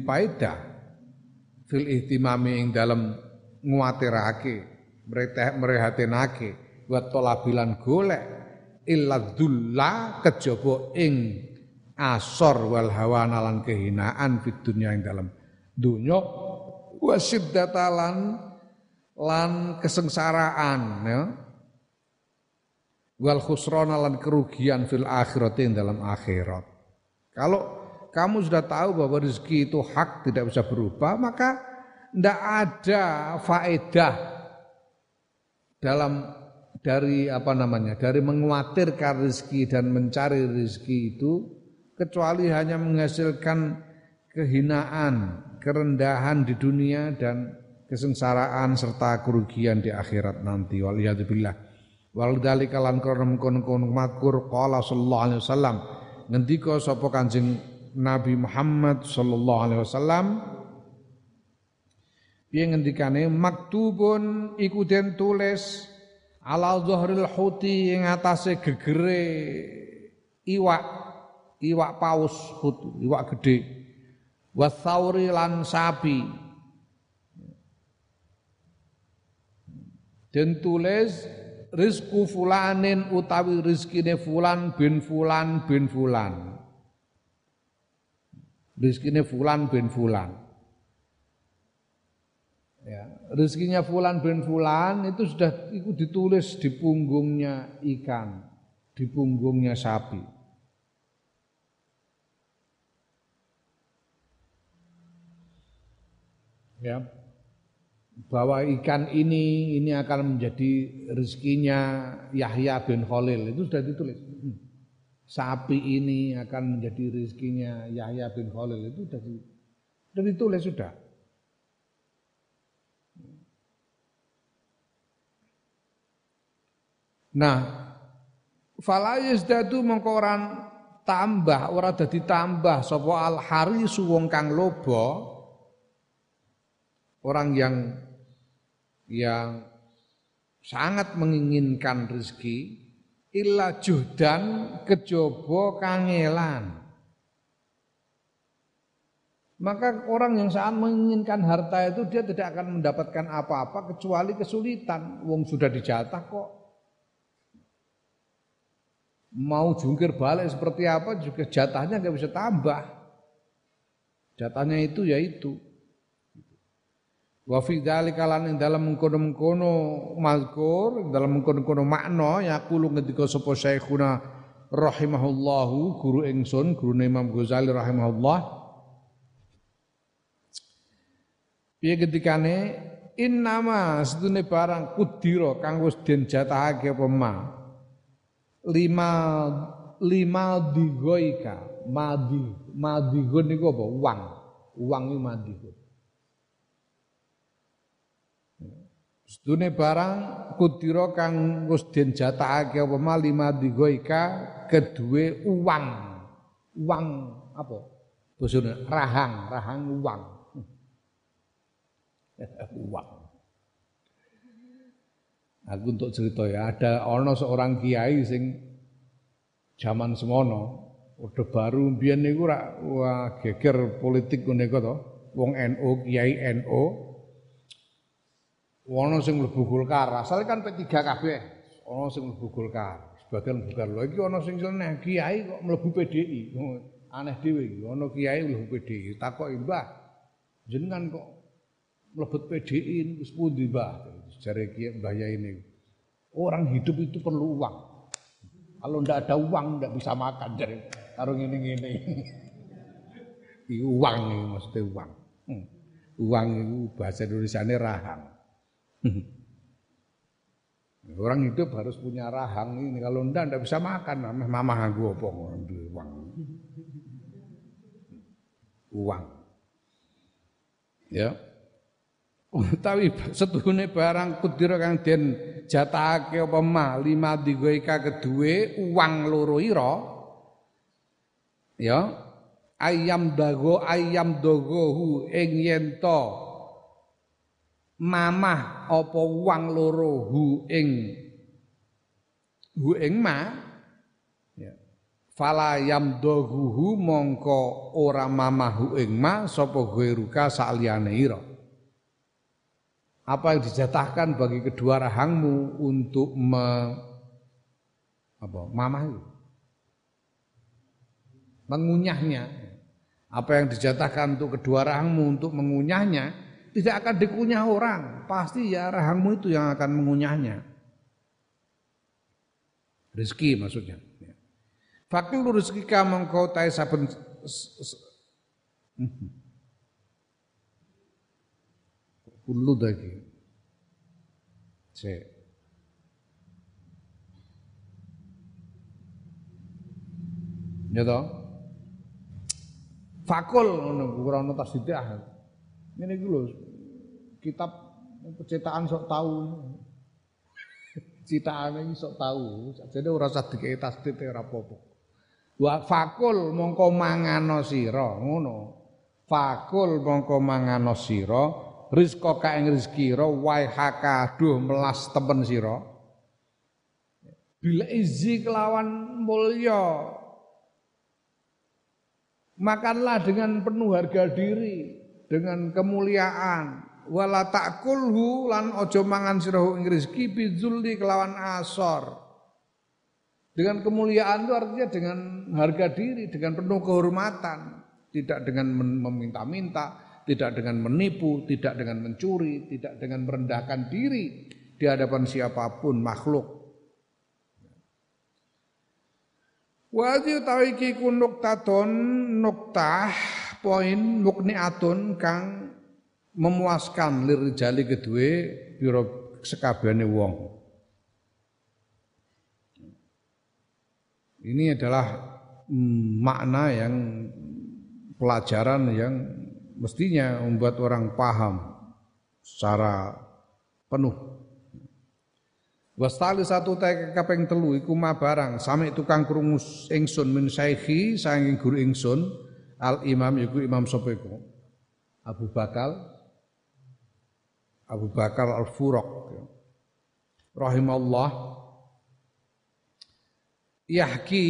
fil ihtimami ing dalem nguatirake merehatenake wa talabilan golek illa dulla kejaba ing asor wal hawa nalan kehinaan fid dunya ing dalam dunya wa siddatalan lan kesengsaraan ya. Wal khusrana lan kerugian fil akhirat ing dalam akhirat. Kalau kamu sudah tahu bahwa rezeki itu hak tidak bisa berubah maka tidak ada faedah dalam dari apa namanya dari menguatirkan rezeki dan mencari rezeki itu kecuali hanya menghasilkan kehinaan, kerendahan di dunia dan kesengsaraan serta kerugian di akhirat nanti. Waliyadzubillah. Wal dzalika lan krana mengkon-kon makur qala sallallahu alaihi wasallam ngendika sapa Kanjeng Nabi Muhammad sallallahu alaihi wasallam. Piye ngendikane? Maktubun iku den tulis ala zuhril huti ing atase gegere iwak iwak paus hut iwak gede wasauri lan sapi dan tulis rizku fulanin utawi rizkine fulan bin fulan bin fulan rizkine fulan bin fulan Ya, rezekinya fulan bin fulan itu sudah itu ditulis di punggungnya ikan, di punggungnya sapi. Ya. Bahwa ikan ini ini akan menjadi rezekinya Yahya bin Khalil itu sudah ditulis. Sapi ini akan menjadi rezekinya Yahya bin Khalil itu sudah, sudah ditulis sudah. Nah, fala yazdadu mengko tambah ora dadi tambah sapa al harisu wong kang lobo orang yang yang sangat menginginkan rezeki illa juhdan kejaba kangelan maka orang yang sangat menginginkan harta itu dia tidak akan mendapatkan apa-apa kecuali kesulitan wong sudah dijatah kok mau jungkir balik seperti apa juga jatahnya nggak bisa tambah. Jatahnya itu ya itu. Wa fi dzalika lan ing dalem mengkono-mengkono mazkur, dalam mengkono-mengkono makna yaqulu ngendika sapa syekhuna rahimahullahu guru ingsun guru Imam Ghazali rahimahullah. Piye ketikane innama sedune barang kudira kang wis den jatahake apa ma? Lima lima digoika madi madigun niku apa? Uang uang madigun Sedune barang kudira kang wis den jatahake apa ma lima digoika kedue uang uang apa bosone rahang rahang uang uang *laughs* Aku untuk cerita ya, ada ono seorang kiai sing zaman semono, udah baru biyen niku rak wah geger politik ngene to. Wong NU, kiai NU. Ono sing mlebu Golkar, asal kan P3 kabeh. Ono sing mlebu Golkar, sebagian Golkar. Lho iki ono sing kiai kok mlebu PDI. Aneh dhewe iki, ono kiai mlebu PDI. Takoki, "Mbah, jenengan kok mlebet PDI wis pundi, Mbah?" Jari Kiai Mbah ini. Orang hidup itu perlu uang. Kalau ndak ada uang ndak bisa makan jadi taruh ini ini. uang ini maksudnya uang. Hmm. Uang itu bahasa Indonesia ini rahang. *laughs* Orang hidup harus punya rahang ini. Kalau ndak ndak bisa makan. Mama nganggu apa uang. Uang. Ya *laughs* utawi setuhune barang kudira kang den jatahake apa ma lima digoika kedue uang loro ira ya ayam dago ayam dogohu ing yen mamah apa uang loro hu ing hu ing ma ya fala yam doguhu mongko ora mamahu ing ma sapa ghairuka saliyane ira apa yang dijatahkan bagi kedua rahangmu untuk me, apa, mamah itu. Mengunyahnya. Apa yang dijatahkan untuk kedua rahangmu untuk mengunyahnya tidak akan dikunyah orang. Pasti ya rahangmu itu yang akan mengunyahnya. Rizki maksudnya. Fakil rizki kamu kau tai saben kullu lagi. Cek. Ya toh? Fakul ngono ora ono tasdidah. Iki lho kitab percetakan sok tahu. Citakane iki sok tahu. Jadi ora usah dikei tasdid ora apa-apa. Wa fakul mongko mangano sira ngono. Fakul mongko mangano sira rizqa ka ing wai haka duh melas temen sira bila izi kelawan mulya makanlah dengan penuh harga diri dengan kemuliaan. Wala takulhu lan ojo mangan sirahu ing rezeki bizulli kelawan asor. Dengan kemuliaan itu artinya dengan harga diri dengan penuh kehormatan. Tidak dengan meminta-minta tidak dengan menipu, tidak dengan mencuri, tidak dengan merendahkan diri di hadapan siapa pun makhluk. Wadi utawi iki ku nuktaton nuktah poin mukniatun kang memuaskan lirijali kedue pira sekabehane wong. Ini adalah mm, makna yang pelajaran yang mestinya membuat orang paham secara penuh. Wastali satu teke kaping telu iku ma barang sami tukang krungu ingsun min syaikhi saking guru ingsun al imam iku imam sapa Abu Bakal Abu Bakar al Furaq rahimallah yahki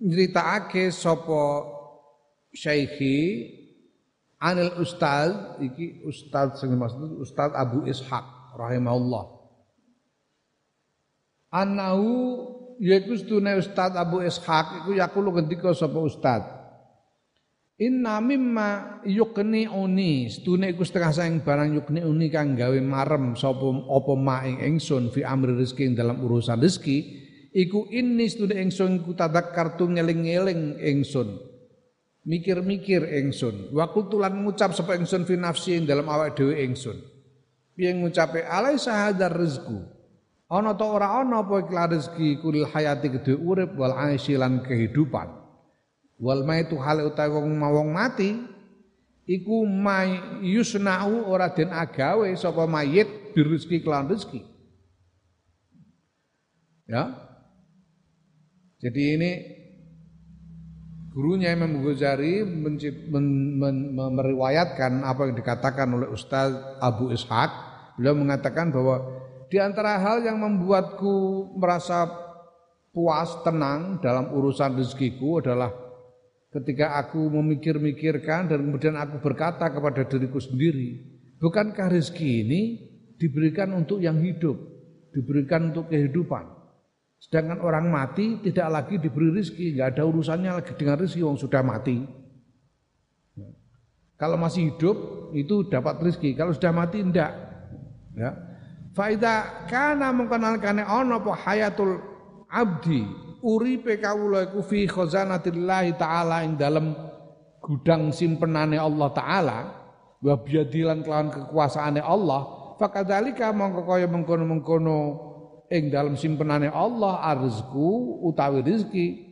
nyritakake sapa syaikhi anil ustaz iki ustaz sing maksud ustaz Abu Ishaq rahimahullah. Anahu yaiku sedune Ustaz Abu Ishaq iku yakulu ketika sapa Ustaz. Inna mimma yukni uni sedune iku setengah saing barang yukni uni kang gawe marem sapa apa maing ingsun fi amri rezeki dalam urusan rezeki iku ini sedune ingsun ku tadakkar tu ngeling-eling ingsun. Mikir-mikir ingsun. Wa tulan ngucap sapa ingsun fi nafsi dalam awak dhewe ingsun. Piye ngucape alai sahadar rezeki Ana ta ora ana apa iklan rezeki kulil hayati kedhe urip wal aisy lan kehidupan. Wal maitu hale utawa wong mawong mati iku mai yusnau ora den agawe sapa mayit birezeki kelan rezeki. Ya. Jadi ini gurunya Imam Ghazali meriwayatkan apa yang dikatakan oleh Ustaz Abu Ishaq. Beliau mengatakan bahwa di antara hal yang membuatku merasa puas, tenang dalam urusan rezekiku adalah ketika aku memikir-mikirkan dan kemudian aku berkata kepada diriku sendiri, bukankah rezeki ini diberikan untuk yang hidup, diberikan untuk kehidupan. Sedangkan orang mati tidak lagi diberi rezeki, nggak ada urusannya lagi dengan rezeki yang sudah mati. Kalau masih hidup itu dapat rezeki, kalau sudah mati tidak. Ya. Faida kana mengkenalkane ana apa hayatul abdi uripe kawula iku fi khazanatillah taala ing dalem gudang simpenane Allah taala wa biadilan kelawan kekuasaane Allah fakadzalika mongko kaya mengkono-mengkono ing dalem simpenane Allah arzku utawi rezeki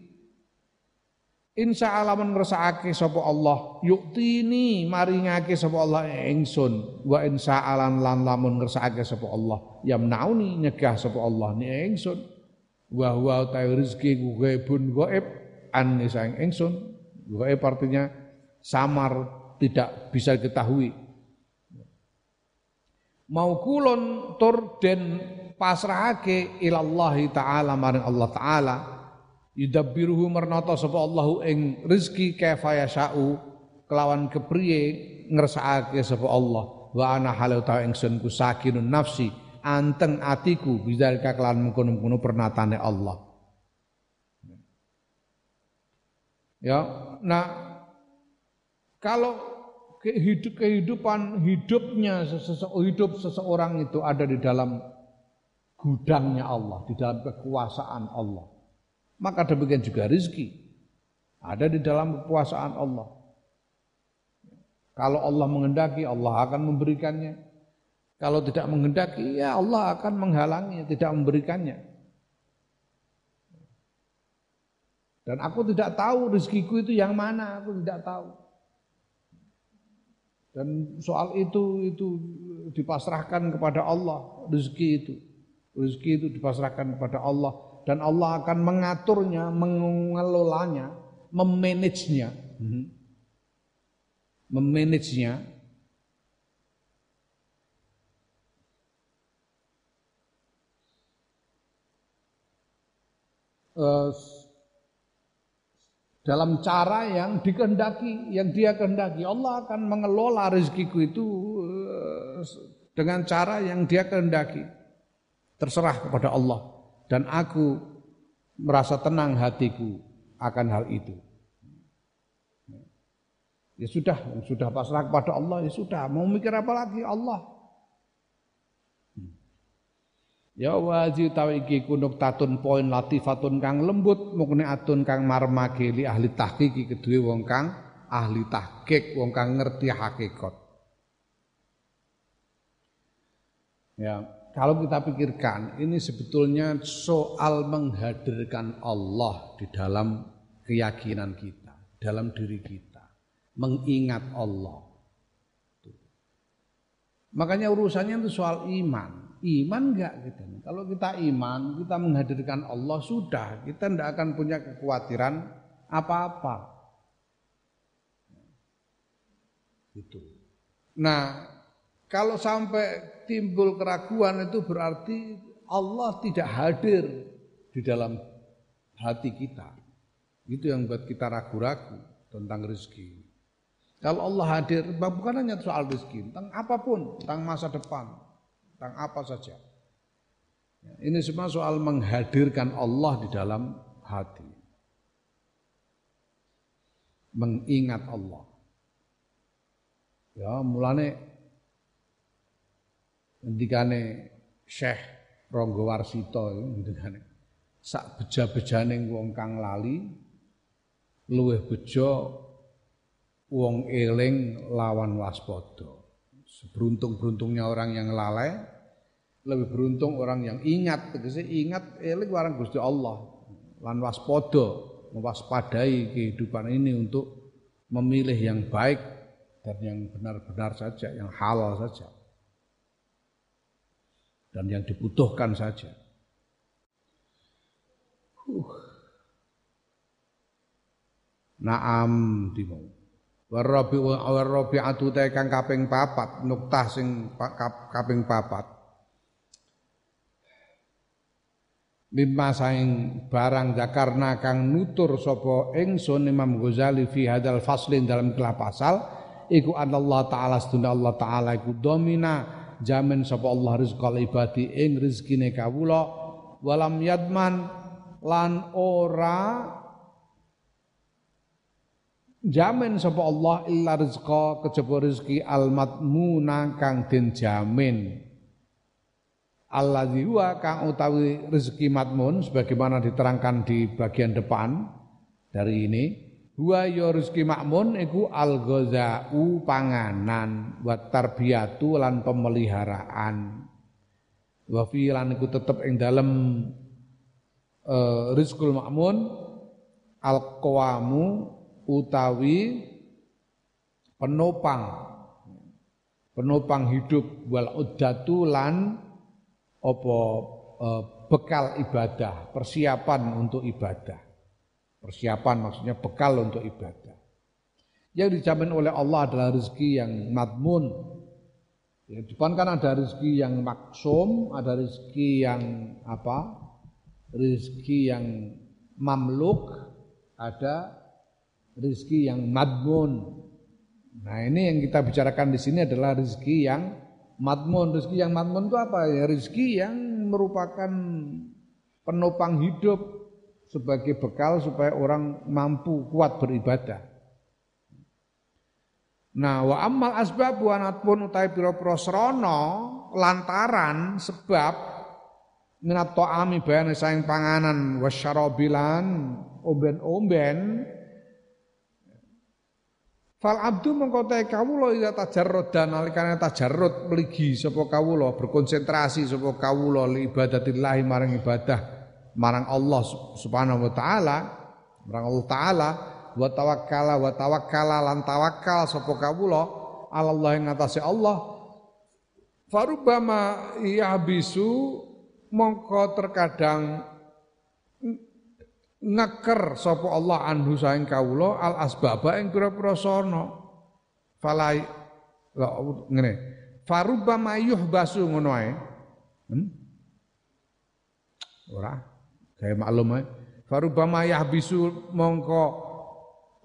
Insya Allah men ngersakake sapa Allah yuktini maringake sapa Allah ingsun wa insya Allah lan lamun ngersakake sapa Allah yamnauni nyegah sapa Allah ni ingsun wa huwa ta rezeki ku gaibun gaib an sang ingsun gaib artinya samar tidak bisa diketahui. Mau kulon tur den pasrahake ilallahi taala maring Allah taala yudabbiruhu mernata sapa Allahu ing rezeki kaifa yasha'u kelawan kepriye ngersakake sapa Allah. Wa ana halau ta ingsun ku sakinun nafsi anteng atiku bidzalika kelawan mengkono-mengkono pernatane Allah ya nah kalau kehidup kehidupan hidupnya hidup seseorang itu ada di dalam gudangnya Allah, di dalam kekuasaan Allah maka demikian juga rizki ada di dalam kekuasaan Allah. Kalau Allah mengendaki, Allah akan memberikannya. Kalau tidak mengendaki, ya Allah akan menghalanginya, tidak memberikannya. Dan aku tidak tahu rezekiku itu yang mana, aku tidak tahu. Dan soal itu itu dipasrahkan kepada Allah, rezeki itu. Rezeki itu dipasrahkan kepada Allah dan Allah akan mengaturnya, mengelolanya, memanagenya. Hmm. Memanagenya uh, dalam cara yang dikehendaki, yang dia kehendaki. Allah akan mengelola rezekiku itu uh, dengan cara yang dia kehendaki. Terserah kepada Allah dan aku merasa tenang hatiku akan hal itu. Ya sudah, sudah pasrah kepada Allah, ya sudah. Mau mikir apa lagi Allah? Ya waji tahu iki kunuk tatun poin latifatun kang lembut mukne atun kang marmake li ahli tahqiq kedue wong kang ahli tahqiq wong kang ngerti hakikat. Ya, kalau kita pikirkan ini sebetulnya soal menghadirkan Allah di dalam keyakinan kita, dalam diri kita, mengingat Allah. Makanya urusannya itu soal iman. Iman enggak gitu. Kalau kita iman, kita menghadirkan Allah sudah, kita tidak akan punya kekhawatiran apa-apa. Itu. Nah, kalau sampai timbul keraguan itu berarti Allah tidak hadir di dalam hati kita. Itu yang buat kita ragu-ragu tentang rezeki. Kalau Allah hadir, bukan hanya soal rezeki, tentang apa pun, tentang masa depan, tentang apa saja. Ya, ini semua soal menghadirkan Allah di dalam hati. Mengingat Allah. Ya, mulane ngendikane Syekh Ronggo Warsito ngendikane sak beja-bejane wong kang lali luwih bejo wong eling lawan waspada. Seberuntung-beruntungnya orang yang lalai, lebih beruntung orang yang ingat, tegese ingat eling warang Gusti Allah lan waspada, mewaspadai kehidupan ini untuk memilih yang baik dan yang benar-benar saja, yang halal saja. Dan yang dibutuhkan saja. Uh. Naam dimau. Warabi warabi atu kang kaping papat, nuktah sing kaping papat. Mimma saing barang zakarna kang nutur sapa ingsun Imam Ghazali fi hadal faslin dalam kelah pasal iku Allah taala seduna Allah taala iku domina jamin sapa Allah rizqal ibadi ing rezekine kawula walam yadman lan ora jamin sapa Allah illa rizqa kejaba rezeki matmuna kang den jamin alladzi huwa kang utawi rezeki matmun sebagaimana diterangkan di bagian depan dari ini Huwa ya rezeki makmun iku ghazau panganan wa tarbiyatu lan pemeliharaan. Wa fi lan iku tetep ing dalem uh, rizqul makmun al qawamu utawi penopang penopang hidup wal uddatu lan apa uh, bekal ibadah, persiapan untuk ibadah. Persiapan maksudnya bekal untuk ibadah. Yang dijamin oleh Allah adalah rezeki yang madmun. Ya, depan kan ada rezeki yang maksum, ada rezeki yang apa? Rezeki yang mamluk, ada rezeki yang madmun. Nah ini yang kita bicarakan di sini adalah rezeki yang madmun. Rezeki yang madmun itu apa? Ya rezeki yang merupakan penopang hidup sebagai bekal supaya orang mampu kuat beribadah. Nah, wa ammal asbab wa pun utai pira-pira lantaran sebab minat ta'ami bayane saing panganan wasyarabilan omben-omben Fal abdu mengkotai kawulo ida tajarrud dan alikane tajarrud meligi sapa kawulo berkonsentrasi sapa kawulo li ibadatillahi marang ibadah marang Allah Subhanahu wa taala, marang Allah taala wa tawakkala wa tawakkala lan tawakal sapa kawula Allah yang ngatasi Allah. Farubama bisu mongko terkadang ngeker sapa Allah anhu saing kawula al asbaba ing pira-pira sono falai ngene farubama yuhbasu ngono ae hmm? ora Kayak maklum ae. Farubama yahbisu mongko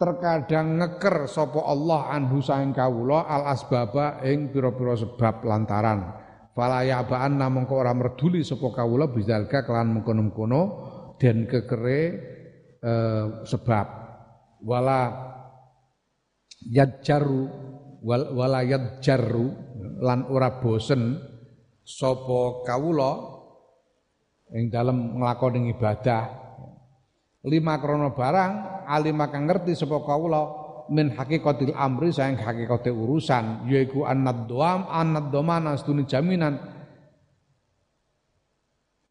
terkadang ngeker sapa Allah anhu saing kawula al asbaba ing pira-pira sebab lantaran fala ya'ba'an mongko ora merduli sapa kawula bizalka kelan mengkono-mengkono den kekere eh, sebab. Wala yadjaru wal, wala yadjaru lan ora bosen sapa kawula ing dalam nglakoni ibadah. Lima krono barang alim kang ngerti sapa kawula min hakikatil amri saing hakikate urusan yaiku annad doam annad domana stuni jaminan.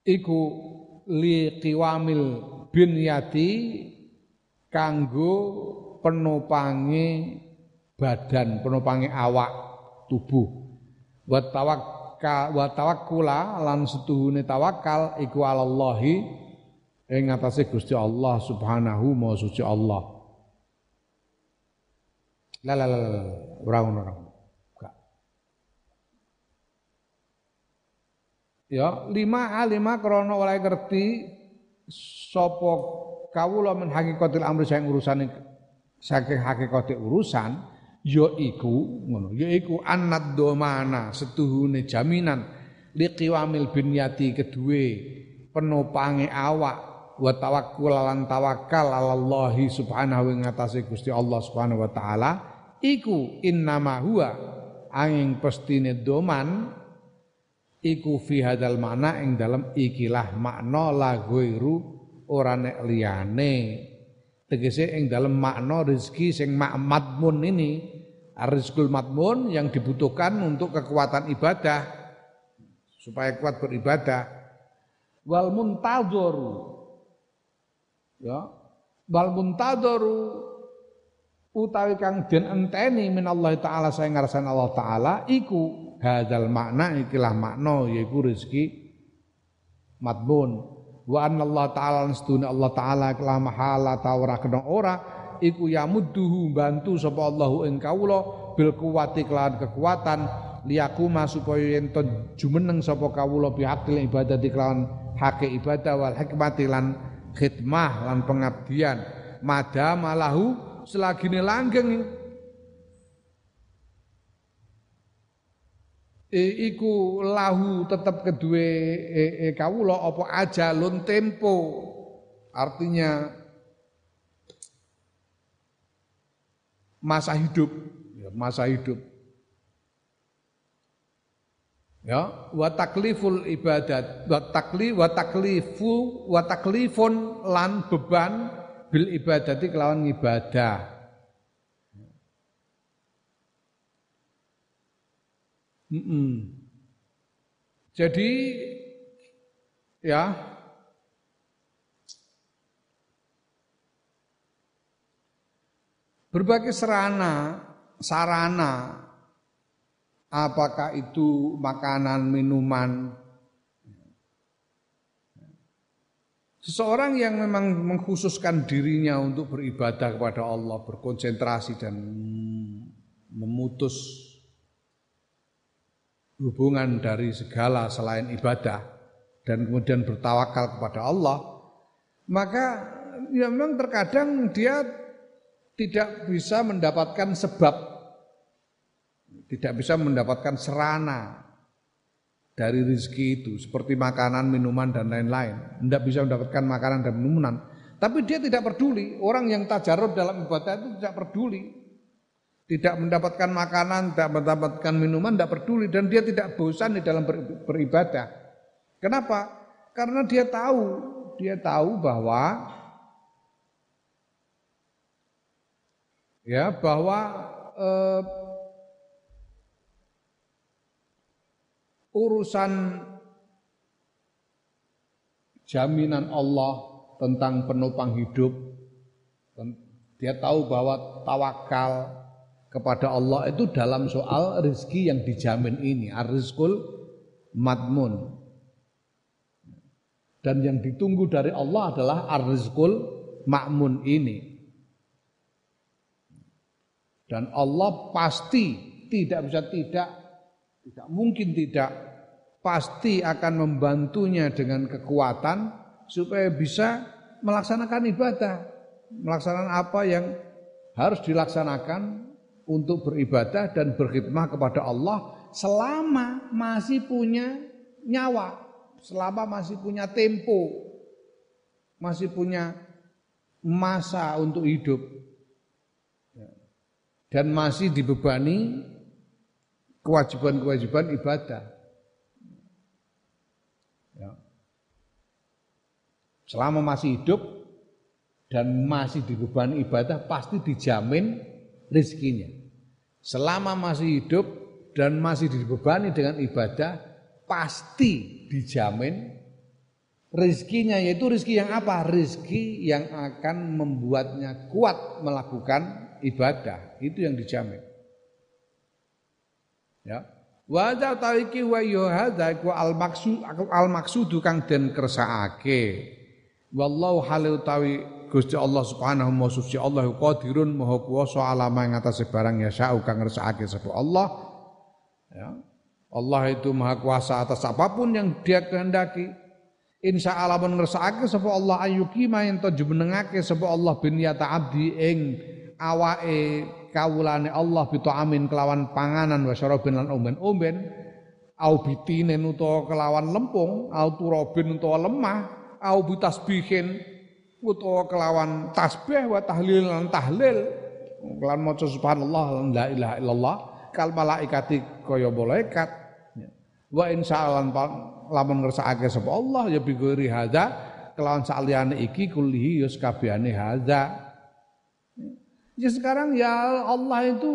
Iku li qiwamil binyati kanggo penopange badan, penopange awak tubuh. Wa tawakkal wa tawakkula lan setuhune tawakal iku alallahi ing atase Gusti Allah Subhanahu wa suci Allah. La la la ora ngono Ya, lima alima krono oleh ngerti sapa kawula men hakikatil amri sing urusane saking hakikate urusan ya iku ngono ya iku annad domana setuhune jaminan liqiwamil binyati kedue penopange awak wa tawakkul lan tawakal Allah subhanahu wa ngatasé Gusti Allah subhanahu wa taala iku innama huwa angin pestine doman iku fi hadal makna ing dalam ikilah makna la ghairu ora nek liyane. Tegese ing dalam makna rezeki sing madmun ini rizqul madmun yang dibutuhkan untuk kekuatan ibadah supaya kuat beribadah. Wal muntadharu ya. Wal muntadharu utawi kang den enteni minallah taala saya ngarasan Allah taala iku hadzal makna ikilah makna yaiku rezeki matbun. Wa anna Allah taala nastuna Allah taala kala mahala ta ora kena ora iku yamudduhu bantu sapa Allahu ing kawula bil kuwati kelawan kekuatan liyakuma supaya yen jumeneng sapa kawula bihaqil ibadah kelawan hake ibadah wal hikmati lan khidmah lan pengabdian. Madamalahu selagine langgeng e, iku lahu tetap kedua e, e, kawula apa ajalun tempo. Artinya masa hidup. Ya, masa hidup. Ya wa takliful ibadat wa takli wa taklifu wa taklifun lan beban bil ibadati kelawan ibadah Mm -mm. Jadi ya berbagai serana, sarana, apakah itu makanan, minuman, Seseorang yang memang mengkhususkan dirinya untuk beribadah kepada Allah, berkonsentrasi dan memutus hubungan dari segala selain ibadah dan kemudian bertawakal kepada Allah, maka ya memang terkadang dia tidak bisa mendapatkan sebab, tidak bisa mendapatkan serana dari rezeki itu, seperti makanan, minuman, dan lain-lain. Tidak bisa mendapatkan makanan dan minuman. Tapi dia tidak peduli, orang yang tajarub dalam ibadah itu tidak peduli tidak mendapatkan makanan, tidak mendapatkan minuman, tidak peduli dan dia tidak bosan di dalam beribadah. Kenapa? Karena dia tahu, dia tahu bahwa ya bahwa eh, urusan jaminan Allah tentang penopang hidup dia tahu bahwa tawakal kepada Allah itu dalam soal rezeki yang dijamin ini, ar-rizqul madmun. Dan yang ditunggu dari Allah adalah ar-rizqul makmun ini. Dan Allah pasti tidak bisa tidak, tidak mungkin tidak, pasti akan membantunya dengan kekuatan supaya bisa melaksanakan ibadah, melaksanakan apa yang harus dilaksanakan untuk beribadah dan berkhidmah kepada Allah selama masih punya nyawa, selama masih punya tempo, masih punya masa untuk hidup dan masih dibebani kewajiban-kewajiban ibadah. Ya. Selama masih hidup dan masih dibebani ibadah pasti dijamin rizkinya. Selama masih hidup dan masih dibebani dengan ibadah, pasti dijamin Rizkinya yaitu rizki yang apa? Rizki yang akan membuatnya kuat melakukan ibadah. Itu yang dijamin. Ya. Wa ta'iki wa yuhadza ku al maksud al maksudu kang den kersakake. Wallahu halil tawi Gusti Allah Subhanahu wa suci Allah qadirun maha kuwasa alama ing atase barang ya sa'u kang ngersakake sapa Allah. Ya. Allah itu maha kuasa atas apa pun yang dia kehendaki. Insya Allah men ngersakake sapa Allah ayuki main to jumenengake sapa Allah bin ya abdi ing awake kawulane Allah amin kelawan panganan wa syarabin lan omben-omben au bitinen utawa kelawan lempung au turabin utawa lemah au bitasbihin utawa kelawan tasbih wa tahlil lan tahlil. Kelawan maca subhanallah la ilaha illallah kal malaikati kaya malaikat. Wa insyaallah lamun ngersakake sapa Allah ya bi ghairi hadza kelawan saliyane iki kullihi yus kabehane hadza. Ya sekarang ya Allah itu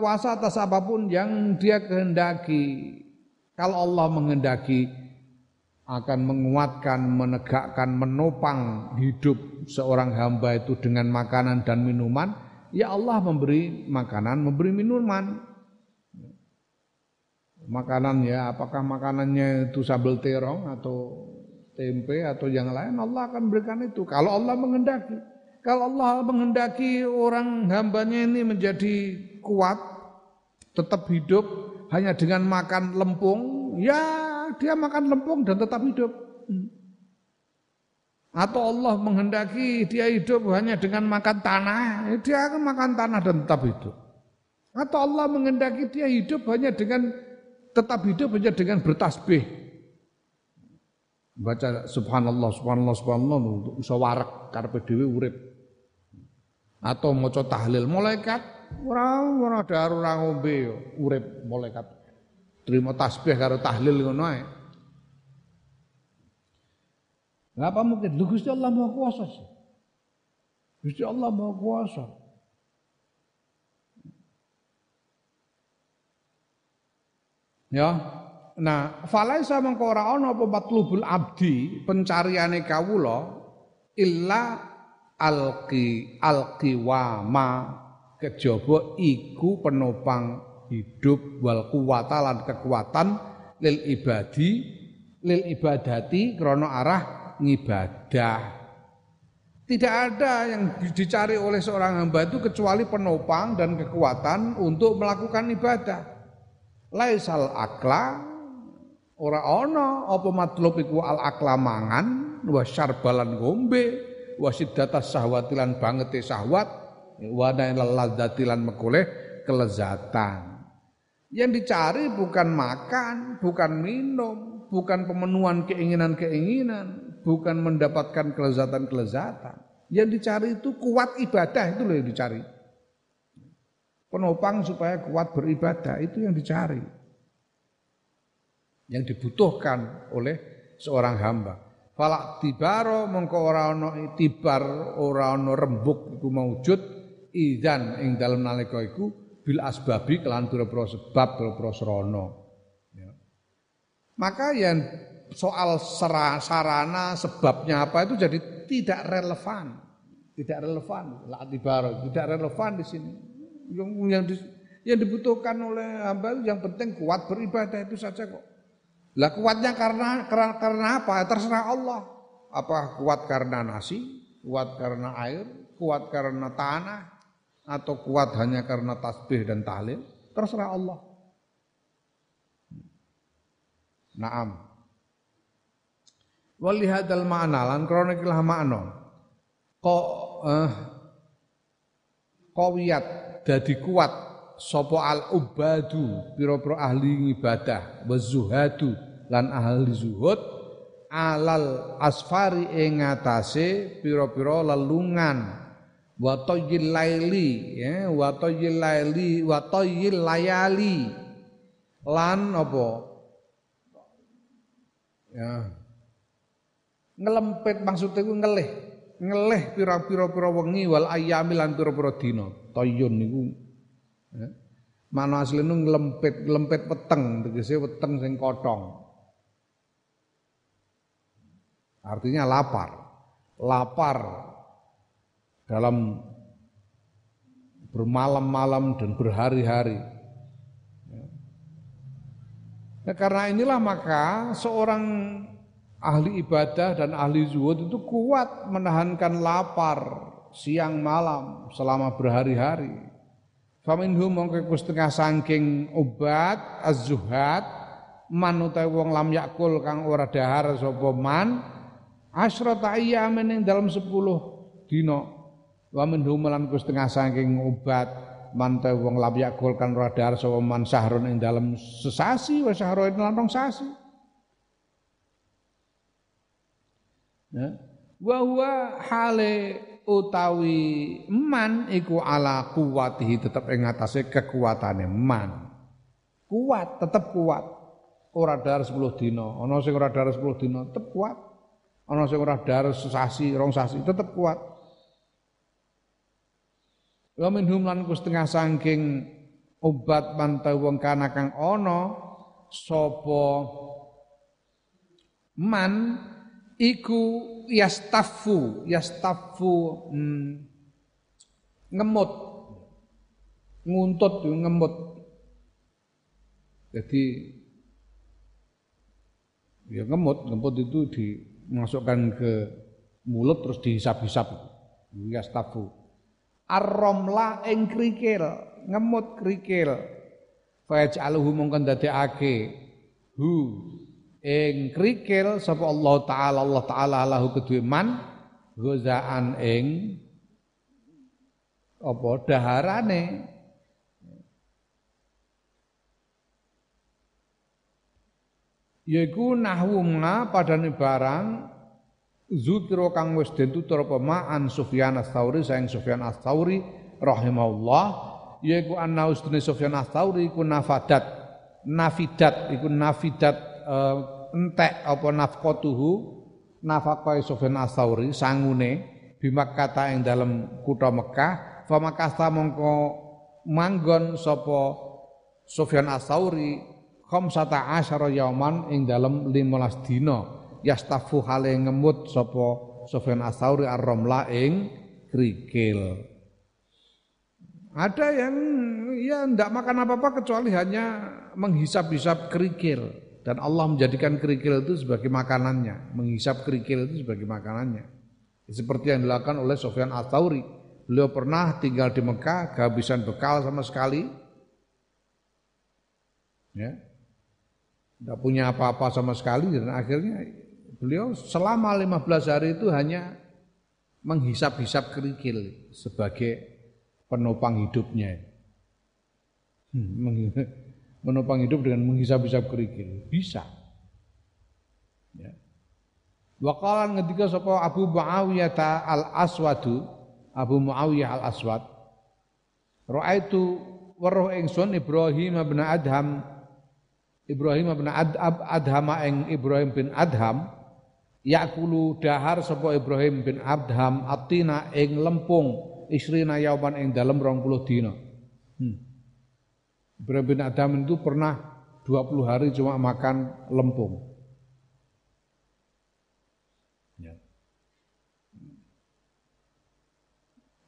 kuasa atas apa pun yang dia kehendaki. Kalau Allah menghendaki akan menguatkan, menegakkan, menopang hidup seorang hamba itu dengan makanan dan minuman, ya Allah memberi makanan, memberi minuman. Makanan ya, apakah makanannya itu sambal terong atau tempe atau yang lain, Allah akan berikan itu. Kalau Allah menghendaki. Kalau Allah menghendaki orang hambanya ini menjadi kuat, tetap hidup hanya dengan makan lempung, ya dia makan lempung dan tetap hidup. Atau Allah menghendaki dia hidup hanya dengan makan tanah, ya dia akan makan tanah dan tetap hidup. Atau Allah menghendaki dia hidup hanya dengan tetap hidup hanya dengan bertasbih. Baca subhanallah subhanallah subhanallah untuk iso warak karepe dhewe urip atau maca tahlil malaikat ora ora daru ora ngombe yo urip malaikat terima tasbih karo tahlil ngono ae Ngapa mungkin? Lu Gusti Allah Maha Kuasa sih. Gusti Allah Maha Kuasa. Ya. Nah, falaisa mengko ora ana apa matlubul abdi pencariane kawula illa alqi alqiwama kejaba iku penopang hidup wal kuwata lan kekuatan lil ibadi lil ibadati krana arah ngibadah tidak ada yang dicari oleh seorang hamba itu kecuali penopang dan kekuatan untuk melakukan ibadah. Laisal akla ora ana apa matlub iku al akla mangan wa syarbalan gombe wasidatas sahwatilan banget sahwat wa ladzatilan mekoleh kelezatan. Yang dicari bukan makan, bukan minum, bukan pemenuhan keinginan-keinginan, bukan mendapatkan kelezatan-kelezatan. Yang dicari itu kuat ibadah itu yang dicari. Penopang supaya kuat beribadah itu yang dicari. Yang dibutuhkan oleh seorang hamba. Falak tibaro mengko ora ana itibar ora ana rembuk iku maujud idzan ing dalem nalika iku bil asbabi kelan pira-pira sebab pira-pira serana. Ya. Maka yang soal sarana sebabnya apa itu jadi tidak relevan. Tidak relevan la tibaro, tidak relevan di sini. Yang yang, di, yang dibutuhkan oleh hamba yang penting kuat beribadah itu saja kok. Lah kuatnya karena, karena karena apa? Terserah Allah. Apa kuat karena nasi, kuat karena air, kuat karena tanah, atau kuat hanya karena tasbih dan tahlil? Terserah Allah. Naam. Walihadal ma'na lan krana ikilah makna. Kok eh kawiyat dadi kuat sapa al ubadu pira-pira ahli ibadah wa zuhadu lan ahli zuhud alal asfari ing ngatasé pira-pira lelungan wa tayyil laili ya wa laili wa layali. Lan apa? Ya. Ngelempet maksudnya ku ngelih. Ngelih pira-pira pira wengi wal ayami lan pira-pira dina. Tayyun niku ya. Mana asline nglempet nglempet weteng tegese weteng sing Artinya lapar. Lapar dalam bermalam-malam dan berhari-hari. Nah, karena inilah maka seorang ahli ibadah dan ahli zuhud itu kuat menahankan lapar siang malam selama berhari-hari. Faminhum mongko setengah saking obat az-zuhad man utawi wong lam yakul kang ora dahar sapa man asrata ayyamin ing dalam 10 dina wa minhum lan setengah saking obat man ta wong lam yakul kang ora dahar sapa man sahrun ing dalam sesasi wa sahroin lan sasi ya wa huwa hale utawi man iku ala kuwatihi tetep ing atase kekuatane man. Kuat, tetep kuat. Ora dar 10 dina, ana sing ora dar 10 dina tetep kuat. Ana sing ora dar sesasi, rong sasi tetep kuat. Wa minhum lan setengah saking obat mantau wong kana kang ana sapa man iku yastafu yastafu hmm, ngemut. Nguntut ngemut. Jadi ya ngemut ngemut itu dimasukkan ke mulut terus dihisap-hisap. Yastafu arromla ing krikil ngemut krikil. Faj'aluhu mongkon dadekake hu ing krikil sapa Allah taala. Allah taala lahu kedue man gozaan ing apa daharane. Yaiku nahwu ma padane barang zukira kang wis den tutur apa? Ma'an Sufyan ats-Tsauri saing Sufyan ats-Tsauri rahimahullah yaiku anna ustune Sufyan ats-Tsauri iku nafadat. Nafidat iku nafidat uh, entek apa nafqatuhu nafaqai Sufyan Ats-Tsauri sangune bimakkata ing dalam kutha Mekah famakasta mongko manggon sapa Sufyan Ats-Tsauri khamsata asyara yauman ing dalam 15 dina yastafu hale ngemut sapa Sufyan Ats-Tsauri ar-ramla ing krikil ada yang ya ndak makan apa-apa kecuali hanya menghisap-hisap kerikil dan Allah menjadikan kerikil itu sebagai makanannya, menghisap kerikil itu sebagai makanannya. Seperti yang dilakukan oleh Sofyan Al-Tauri. Beliau pernah tinggal di Mekah, kehabisan bekal sama sekali. Ya. Tidak punya apa-apa sama sekali dan akhirnya beliau selama 15 hari itu hanya menghisap-hisap kerikil sebagai penopang hidupnya. Hmm, menopang hidup dengan menghisap-hisap kerikil. Bisa. Ya. Wakalan ketika sapa Abu Muawiyah al Aswadu, Abu Muawiyah al Aswad, itu weruh ingsun Ibrahim bin Adham Ibrahim bin Ad, Ad, Adham ing Ibrahim bin Adham yakulu dahar sapa Ibrahim bin Adham atina ing lempung isrina yauman ing dalem 20 dina. Hmm. Ibrahim bin Adam itu pernah 20 hari cuma makan lempung. Ya.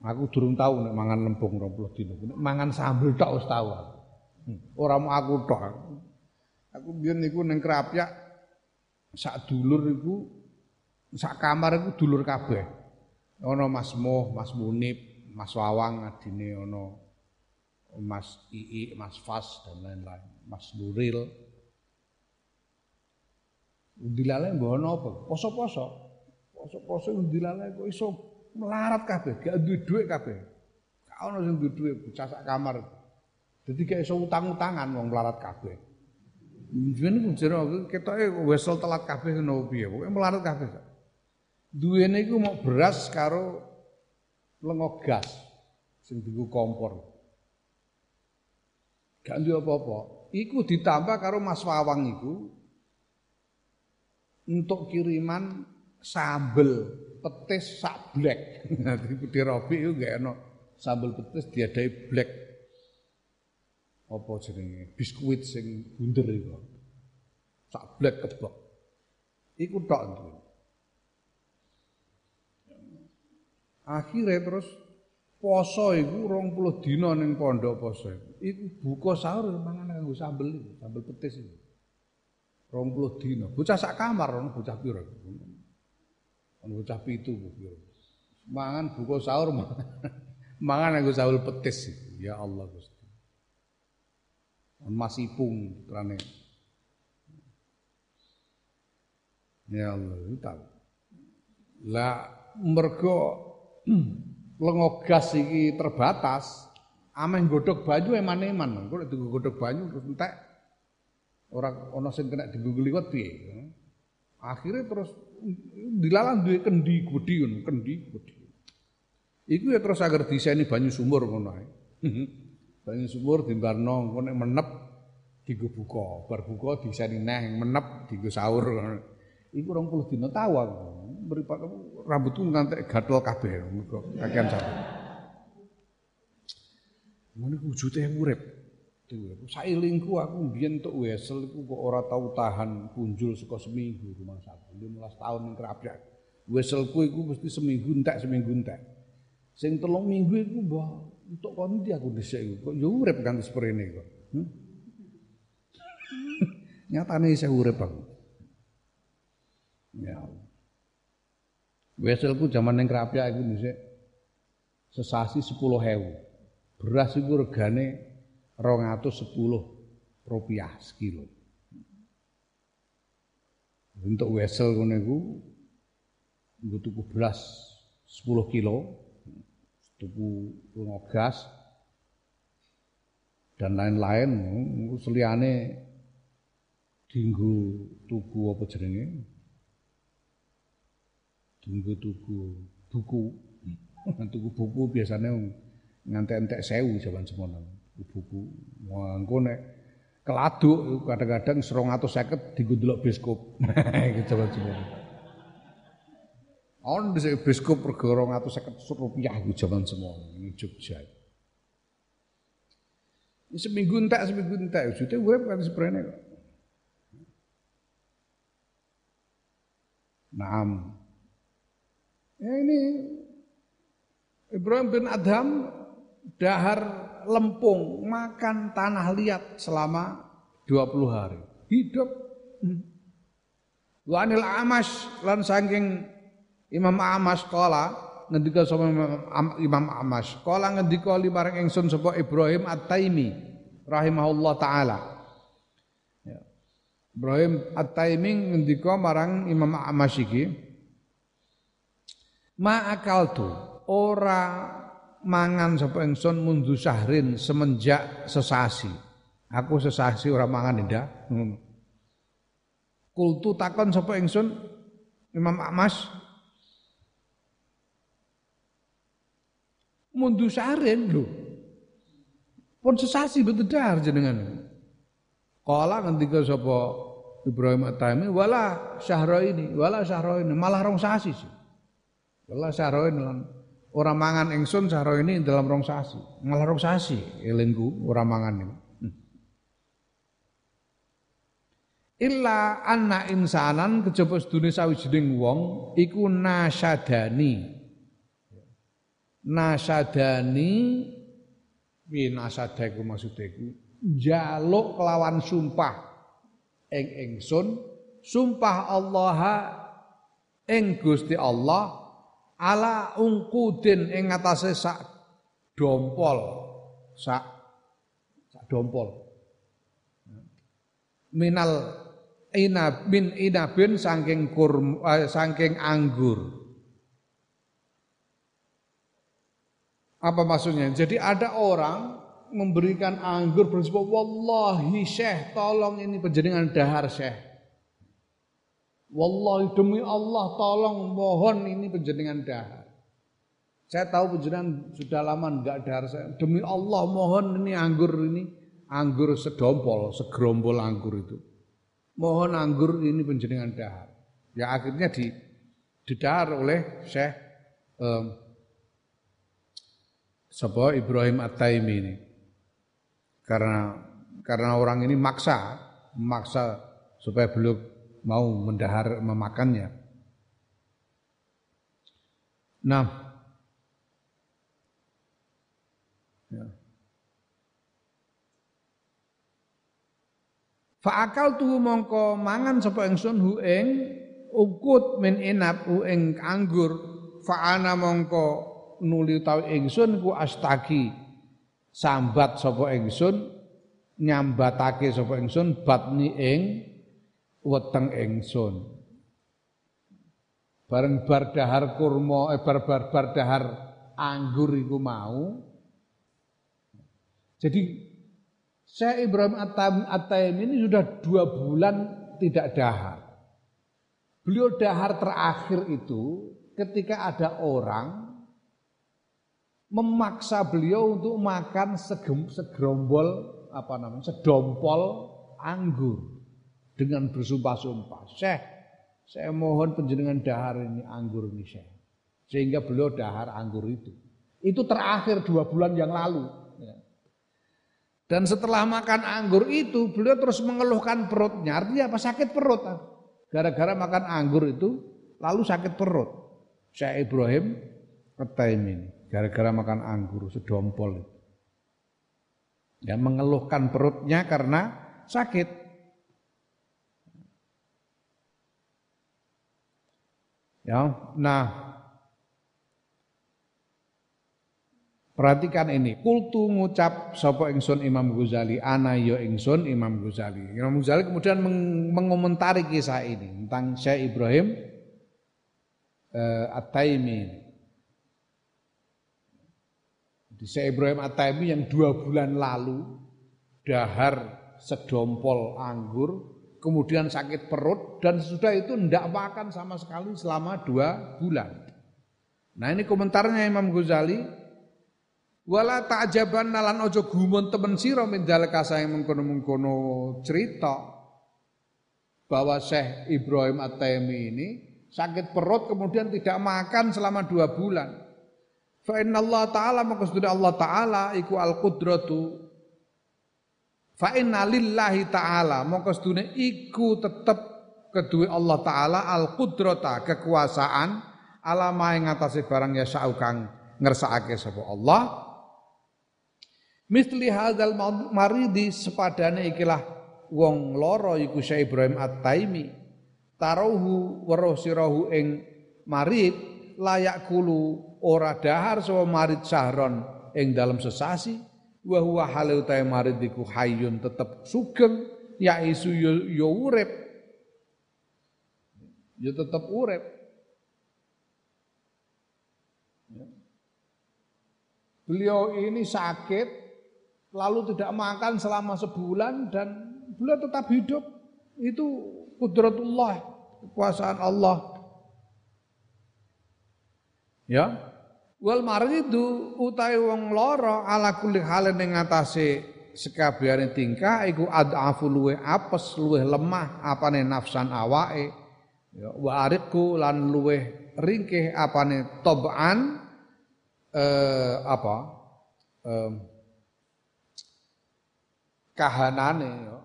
Aku durung tahu nek mangan lempung 20 dino. Mangan sambel tok wis tahu aku. Hmm. Ora mau aku tok. Aku biyen niku ning Krapyak sak dulur iku sak kamar iku dulur kabeh. Ana Mas Moh, Mas Munib, Mas Wawang adine ana Mas Ii, Mas Fas dan lain-lain, Mas Nuril. Undilale mbok ana apa? Poso-poso. Poso-poso undilale kok iso melarat kabeh, gak duwe dhuwit kabeh. Gak ono sing duwe dhuwit bocah sak kamar. Dadi gak iso utang-utangan wong melarat kabeh. Jenenge jero ketoke wesel telat kabeh ngono piye, pokoke melarat kabeh. Duwene iku mau beras karo lengo gas sing dienggo kompor. Gak duwe apa-apa. Iku ditambah karo Mas Wawang iku untuk kiriman sambel petis sak black. Nanti di Robi itu gak enak sambel petis diadai black. Apa jenenge? Biskuit sing bunder iku. Sak black kebak. Iku tok Akhirnya terus poso iku 20 dina pondok poso. Iku buka sahur mangan kanggo sambel iku, sambel petis iku. 20 dina. Bocah sak kamar ono bocah piro? Ono bocah pitu piro. Mangan buka sahur *laughs* mangan. mangan kanggo sambel petis iku. Ya Allah Gusti. Masih pung terane. Ya Allah, itu tahu. Lah mergo lengo gas iki terbatas, ameh godhog banyu eman-eman. Kok nek godhog banyu terus entek ora ana sing kena digugul liwat piye. Akhirnya terus dilalang duwe kendi gedhi kendi gedhi. Iku ya terus agar diseni banyu sumur ngono ae. *laughs* banyu sumur dimbarno engko nek menep digo buka, bar buka diseni neh menep digo sahur. Iku 20 dina tahu aku mripat rambutku ngantek gatel kabeh mergo kakean. Ngono ku wujude urip. Sailingku aku mbiyen tok wesel iku kok ora tau tahan kunjul saka seminggu rumah sakit. 15 tahun ning kerapyak. Weselku iku mesti seminggu entek seminggu entek. Sing telung minggu iku mbah untuk kon aku dhisik kok yo urip kan seprene kok. Hmm? *laughs* Nyatane isih urip aku. Ya Allah. Weselku zaman yang kerapia itu dhisik sesasi 10.000. Beras itu regane 210 rupiah sekilo. Untuk wesel ngono iku nggo tuku beras 10 kilo, tuku lunga gas dan lain-lain seliane dinggo tuku apa jenenge tunggu tuku buku. *laughs* Tuku buku biasanya ngantek-entek sewu zaman semono. Buku. Engko nek keladuk kadang-kadang serong atau seket digundulok biskop *laughs* zaman semono. On bisa biskop atau seket rupiah itu zaman semono ini Jogja. Ini seminggu entek seminggu entek. Sudah gue kan sebenarnya kok. Naam Ya ini Ibrahim bin Adham dahar lempung makan tanah liat selama 20 hari. Hidup. Wa anil Amash lan saking Imam Amash kala ngendika sama Imam Amash. Kala ngendika limarang ingsun sapa Ibrahim At-Taimi rahimahullah taala. Ya. Ibrahim At-Taimi ngendika marang Imam Amash iki Ma akal tu ora mangan sapa ingsun mundu syahrin semenjak sesasi. Aku sesasi ora mangan ndak. Hmm. Kultu takon sapa ingsun Imam Ahmas mundu syahrin lho. Pun sesasi betul dar jenengan. Kala ngendika sapa Ibrahim At-Taimi wala syahra ini, wala syahra ini malah rong sasi sih. Allah saroin lan ora mangan ingsun saro ini dalam rong sasi. Malah rong sasi elingku ora mangan ini. Hmm. Illa anna insanan kejaba sedune sawijining wong iku nasyadani. Nasyadani wi nasada iku maksude iku kelawan sumpah ing ingsun sumpah Allah ing Gusti Allah ala ungkudin ing ngatasé sak dompol. Sak sak dompol. Minal inab min inabin saking kur eh, saking anggur. Apa maksudnya? Jadi ada orang memberikan anggur bersebut wallahi syekh tolong ini penjaringan dahar syekh Wallahi demi Allah tolong mohon ini penjenengan dahar. Saya tahu penjenengan sudah lama enggak dahar saya. Demi Allah mohon ini anggur ini anggur sedompol, segerombol anggur itu. Mohon anggur ini penjenengan dahar. Ya akhirnya di didahar oleh Syekh um, Sapa Ibrahim At-Taimi ini. Karena karena orang ini maksa, maksa supaya beliau mau mendahar memakannya. Nah, Ya. Fa'akal tuh mongko mangan sapa ingsun hu ing ukut min inap hu ing anggur fa'ana mongko nuli tau ingsun ku astagi sambat sapa ingsun nyambatake sapa ingsun batni ing weteng ingsun. Bareng bar dahar kurma eh bar bar, bar dahar anggur iku mau. Jadi Syekh Ibrahim At-Taim ini sudah dua bulan tidak dahar. Beliau dahar terakhir itu ketika ada orang memaksa beliau untuk makan segerombol apa namanya sedompol anggur dengan bersumpah-sumpah. Syekh, saya mohon penjenengan dahar ini anggur ini Syekh. Sehingga beliau dahar anggur itu. Itu terakhir dua bulan yang lalu. Dan setelah makan anggur itu beliau terus mengeluhkan perutnya. Artinya apa? Sakit perut. Gara-gara makan anggur itu lalu sakit perut. Syekh Ibrahim Ketaimin. Gara-gara makan anggur sedompol itu. Ya, mengeluhkan perutnya karena sakit. Ya, nah Perhatikan ini, kultu ngucap sapa ingsun Imam Ghazali, ana ya ingsun Imam Ghazali. Imam Ghazali kemudian meng mengomentari kisah ini tentang Syekh Ibrahim uh, At-Taimi. Di Syekh Ibrahim At-Taimi yang dua bulan lalu dahar sedompol anggur, kemudian sakit perut dan sudah itu tidak makan sama sekali selama dua bulan. Nah ini komentarnya Imam Ghazali Wala ta'jaban nalan ojo gumun temen sira min yang mengkono-mengkono cerita bahwa Syekh Ibrahim At-Taimi ini sakit perut kemudian tidak makan selama dua bulan. Fa inna Allah Ta'ala maka Allah Ta'ala iku al-qudratu Fa inna lillahi ta'ala maka sedune iku tetep kedua Allah Ta'ala al-qudrata kekuasaan alama yang ngatasi barang ya kang ngersakake sapa Allah Misli hadzal maridi sepadane ikilah wong loro iku Syekh Ibrahim At-Taimi. Taruhu weruh sirahu ing marid layak kulu ora dahar sapa marid sahron ing dalam sesasi wa huwa halu ta marid hayyun tetep sugeng ya isu yo, yo urip. Yo tetep urip. Beliau ini sakit lalu tidak makan selama sebulan dan beliau tetap hidup. Itu kudratullah, kekuasaan Allah. Ya. Wal maridu utai wong loro ala kulli halin ing atase sekabehane tingkah iku adafu luwe apes luwe lemah apane nafsan awake ya wa ariku lan luwe ringkih apane toban eh, apa eh, kahanane ya.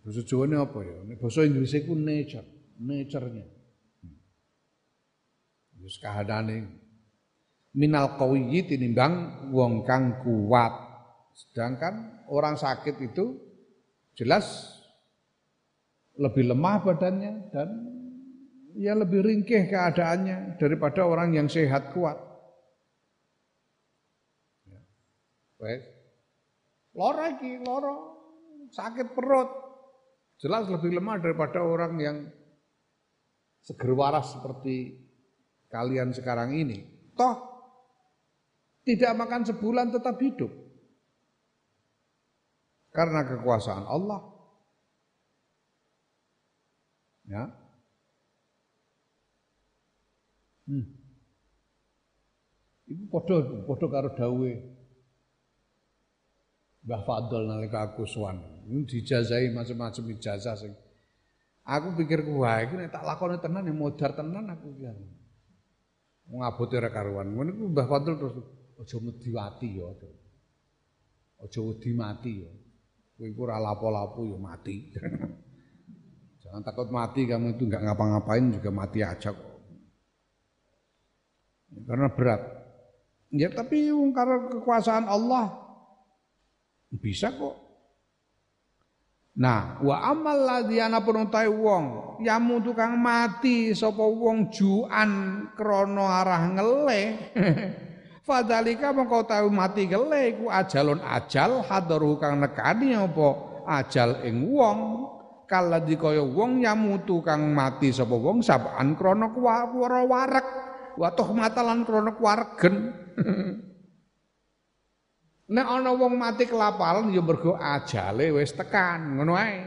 Basa Jawane apa ya? Basa Inggris iku nature, nature-nya. Wis kahanane minal qawiyyi tinimbang wong kang kuat. Sedangkan orang sakit itu jelas lebih lemah badannya dan ya lebih ringkih keadaannya daripada orang yang sehat kuat. Wes. Loro iki, loro. Sakit perut. Jelas lebih lemah daripada orang yang seger waras seperti kalian sekarang ini. Toh tidak makan sebulan tetap hidup. Karena kekuasaan Allah. Ya. Hmm. Ibu podo podo karo dawe Mbah Fadl nalika aku suwan. Dijazahi macam-macam ijazah sing Aku pikir wah iki nek tak lakoni tenan ya modar tenan aku iki. Wong abote ora karuan. Ngono iku Mbah Fadl terus aja mediwati ya. Aja wedi mati ya. Kowe iku ora lapo-lapo ya mati. *laughs* Jangan takut mati kamu itu enggak ngapa-ngapain juga mati aja kok. Karena berat. Ya tapi karena kekuasaan Allah bisa kok. Nah, wa amal ladzi ana penuntai wong, yamu tukang mati sapa wong juan krana arah ngele. *laughs* Fadalika mengkau tahu mati gele iku ajalun ajal hadaru kang nekani apa? Ajal ing wong. Kaladi kaya wong yamutu kang mati sapa wong saban krana kuwara warek wa matalan krana kuwaregen *laughs* Nek ana wong mati kelaparan ya mergo ajale wis tekan, ngono ae.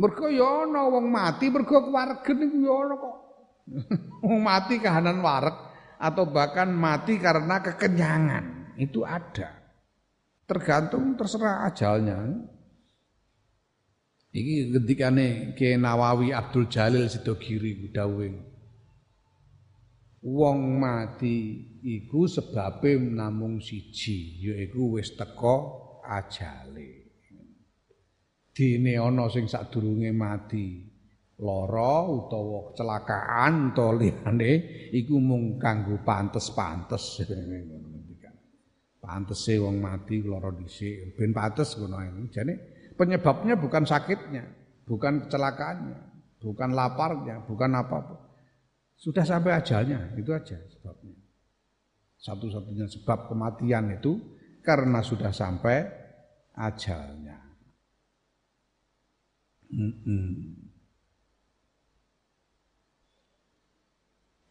Mergo ya ana wong mati mergo kewaregen iku ya ana kok. *laughs* wong mati kahanan warek atau bahkan mati karena kekenyangan, itu ada. Tergantung terserah ajalnya. Iki ketikane Ki Nawawi Abdul Jalil Sidogiri dawuh. Wong mati iku sebabe namung siji yaiku wis teka ajale. Dene ana sing sadurunge mati lara utawa kecelakaan utawa liyane iku mung kanggo pantes-pantes. *laughs* Pantese wong mati lara dhisik ben pantes ngono. Jane penyebabnya bukan sakitnya, bukan kecelakaannya, bukan laparnya, bukan apa-apa. Sudah sampai ajalnya, itu aja sebabnya. Satu-satunya sebab kematian itu karena sudah sampai ajalnya. Mm -mm.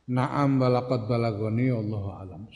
Naam balaqad balagoni Allah alam.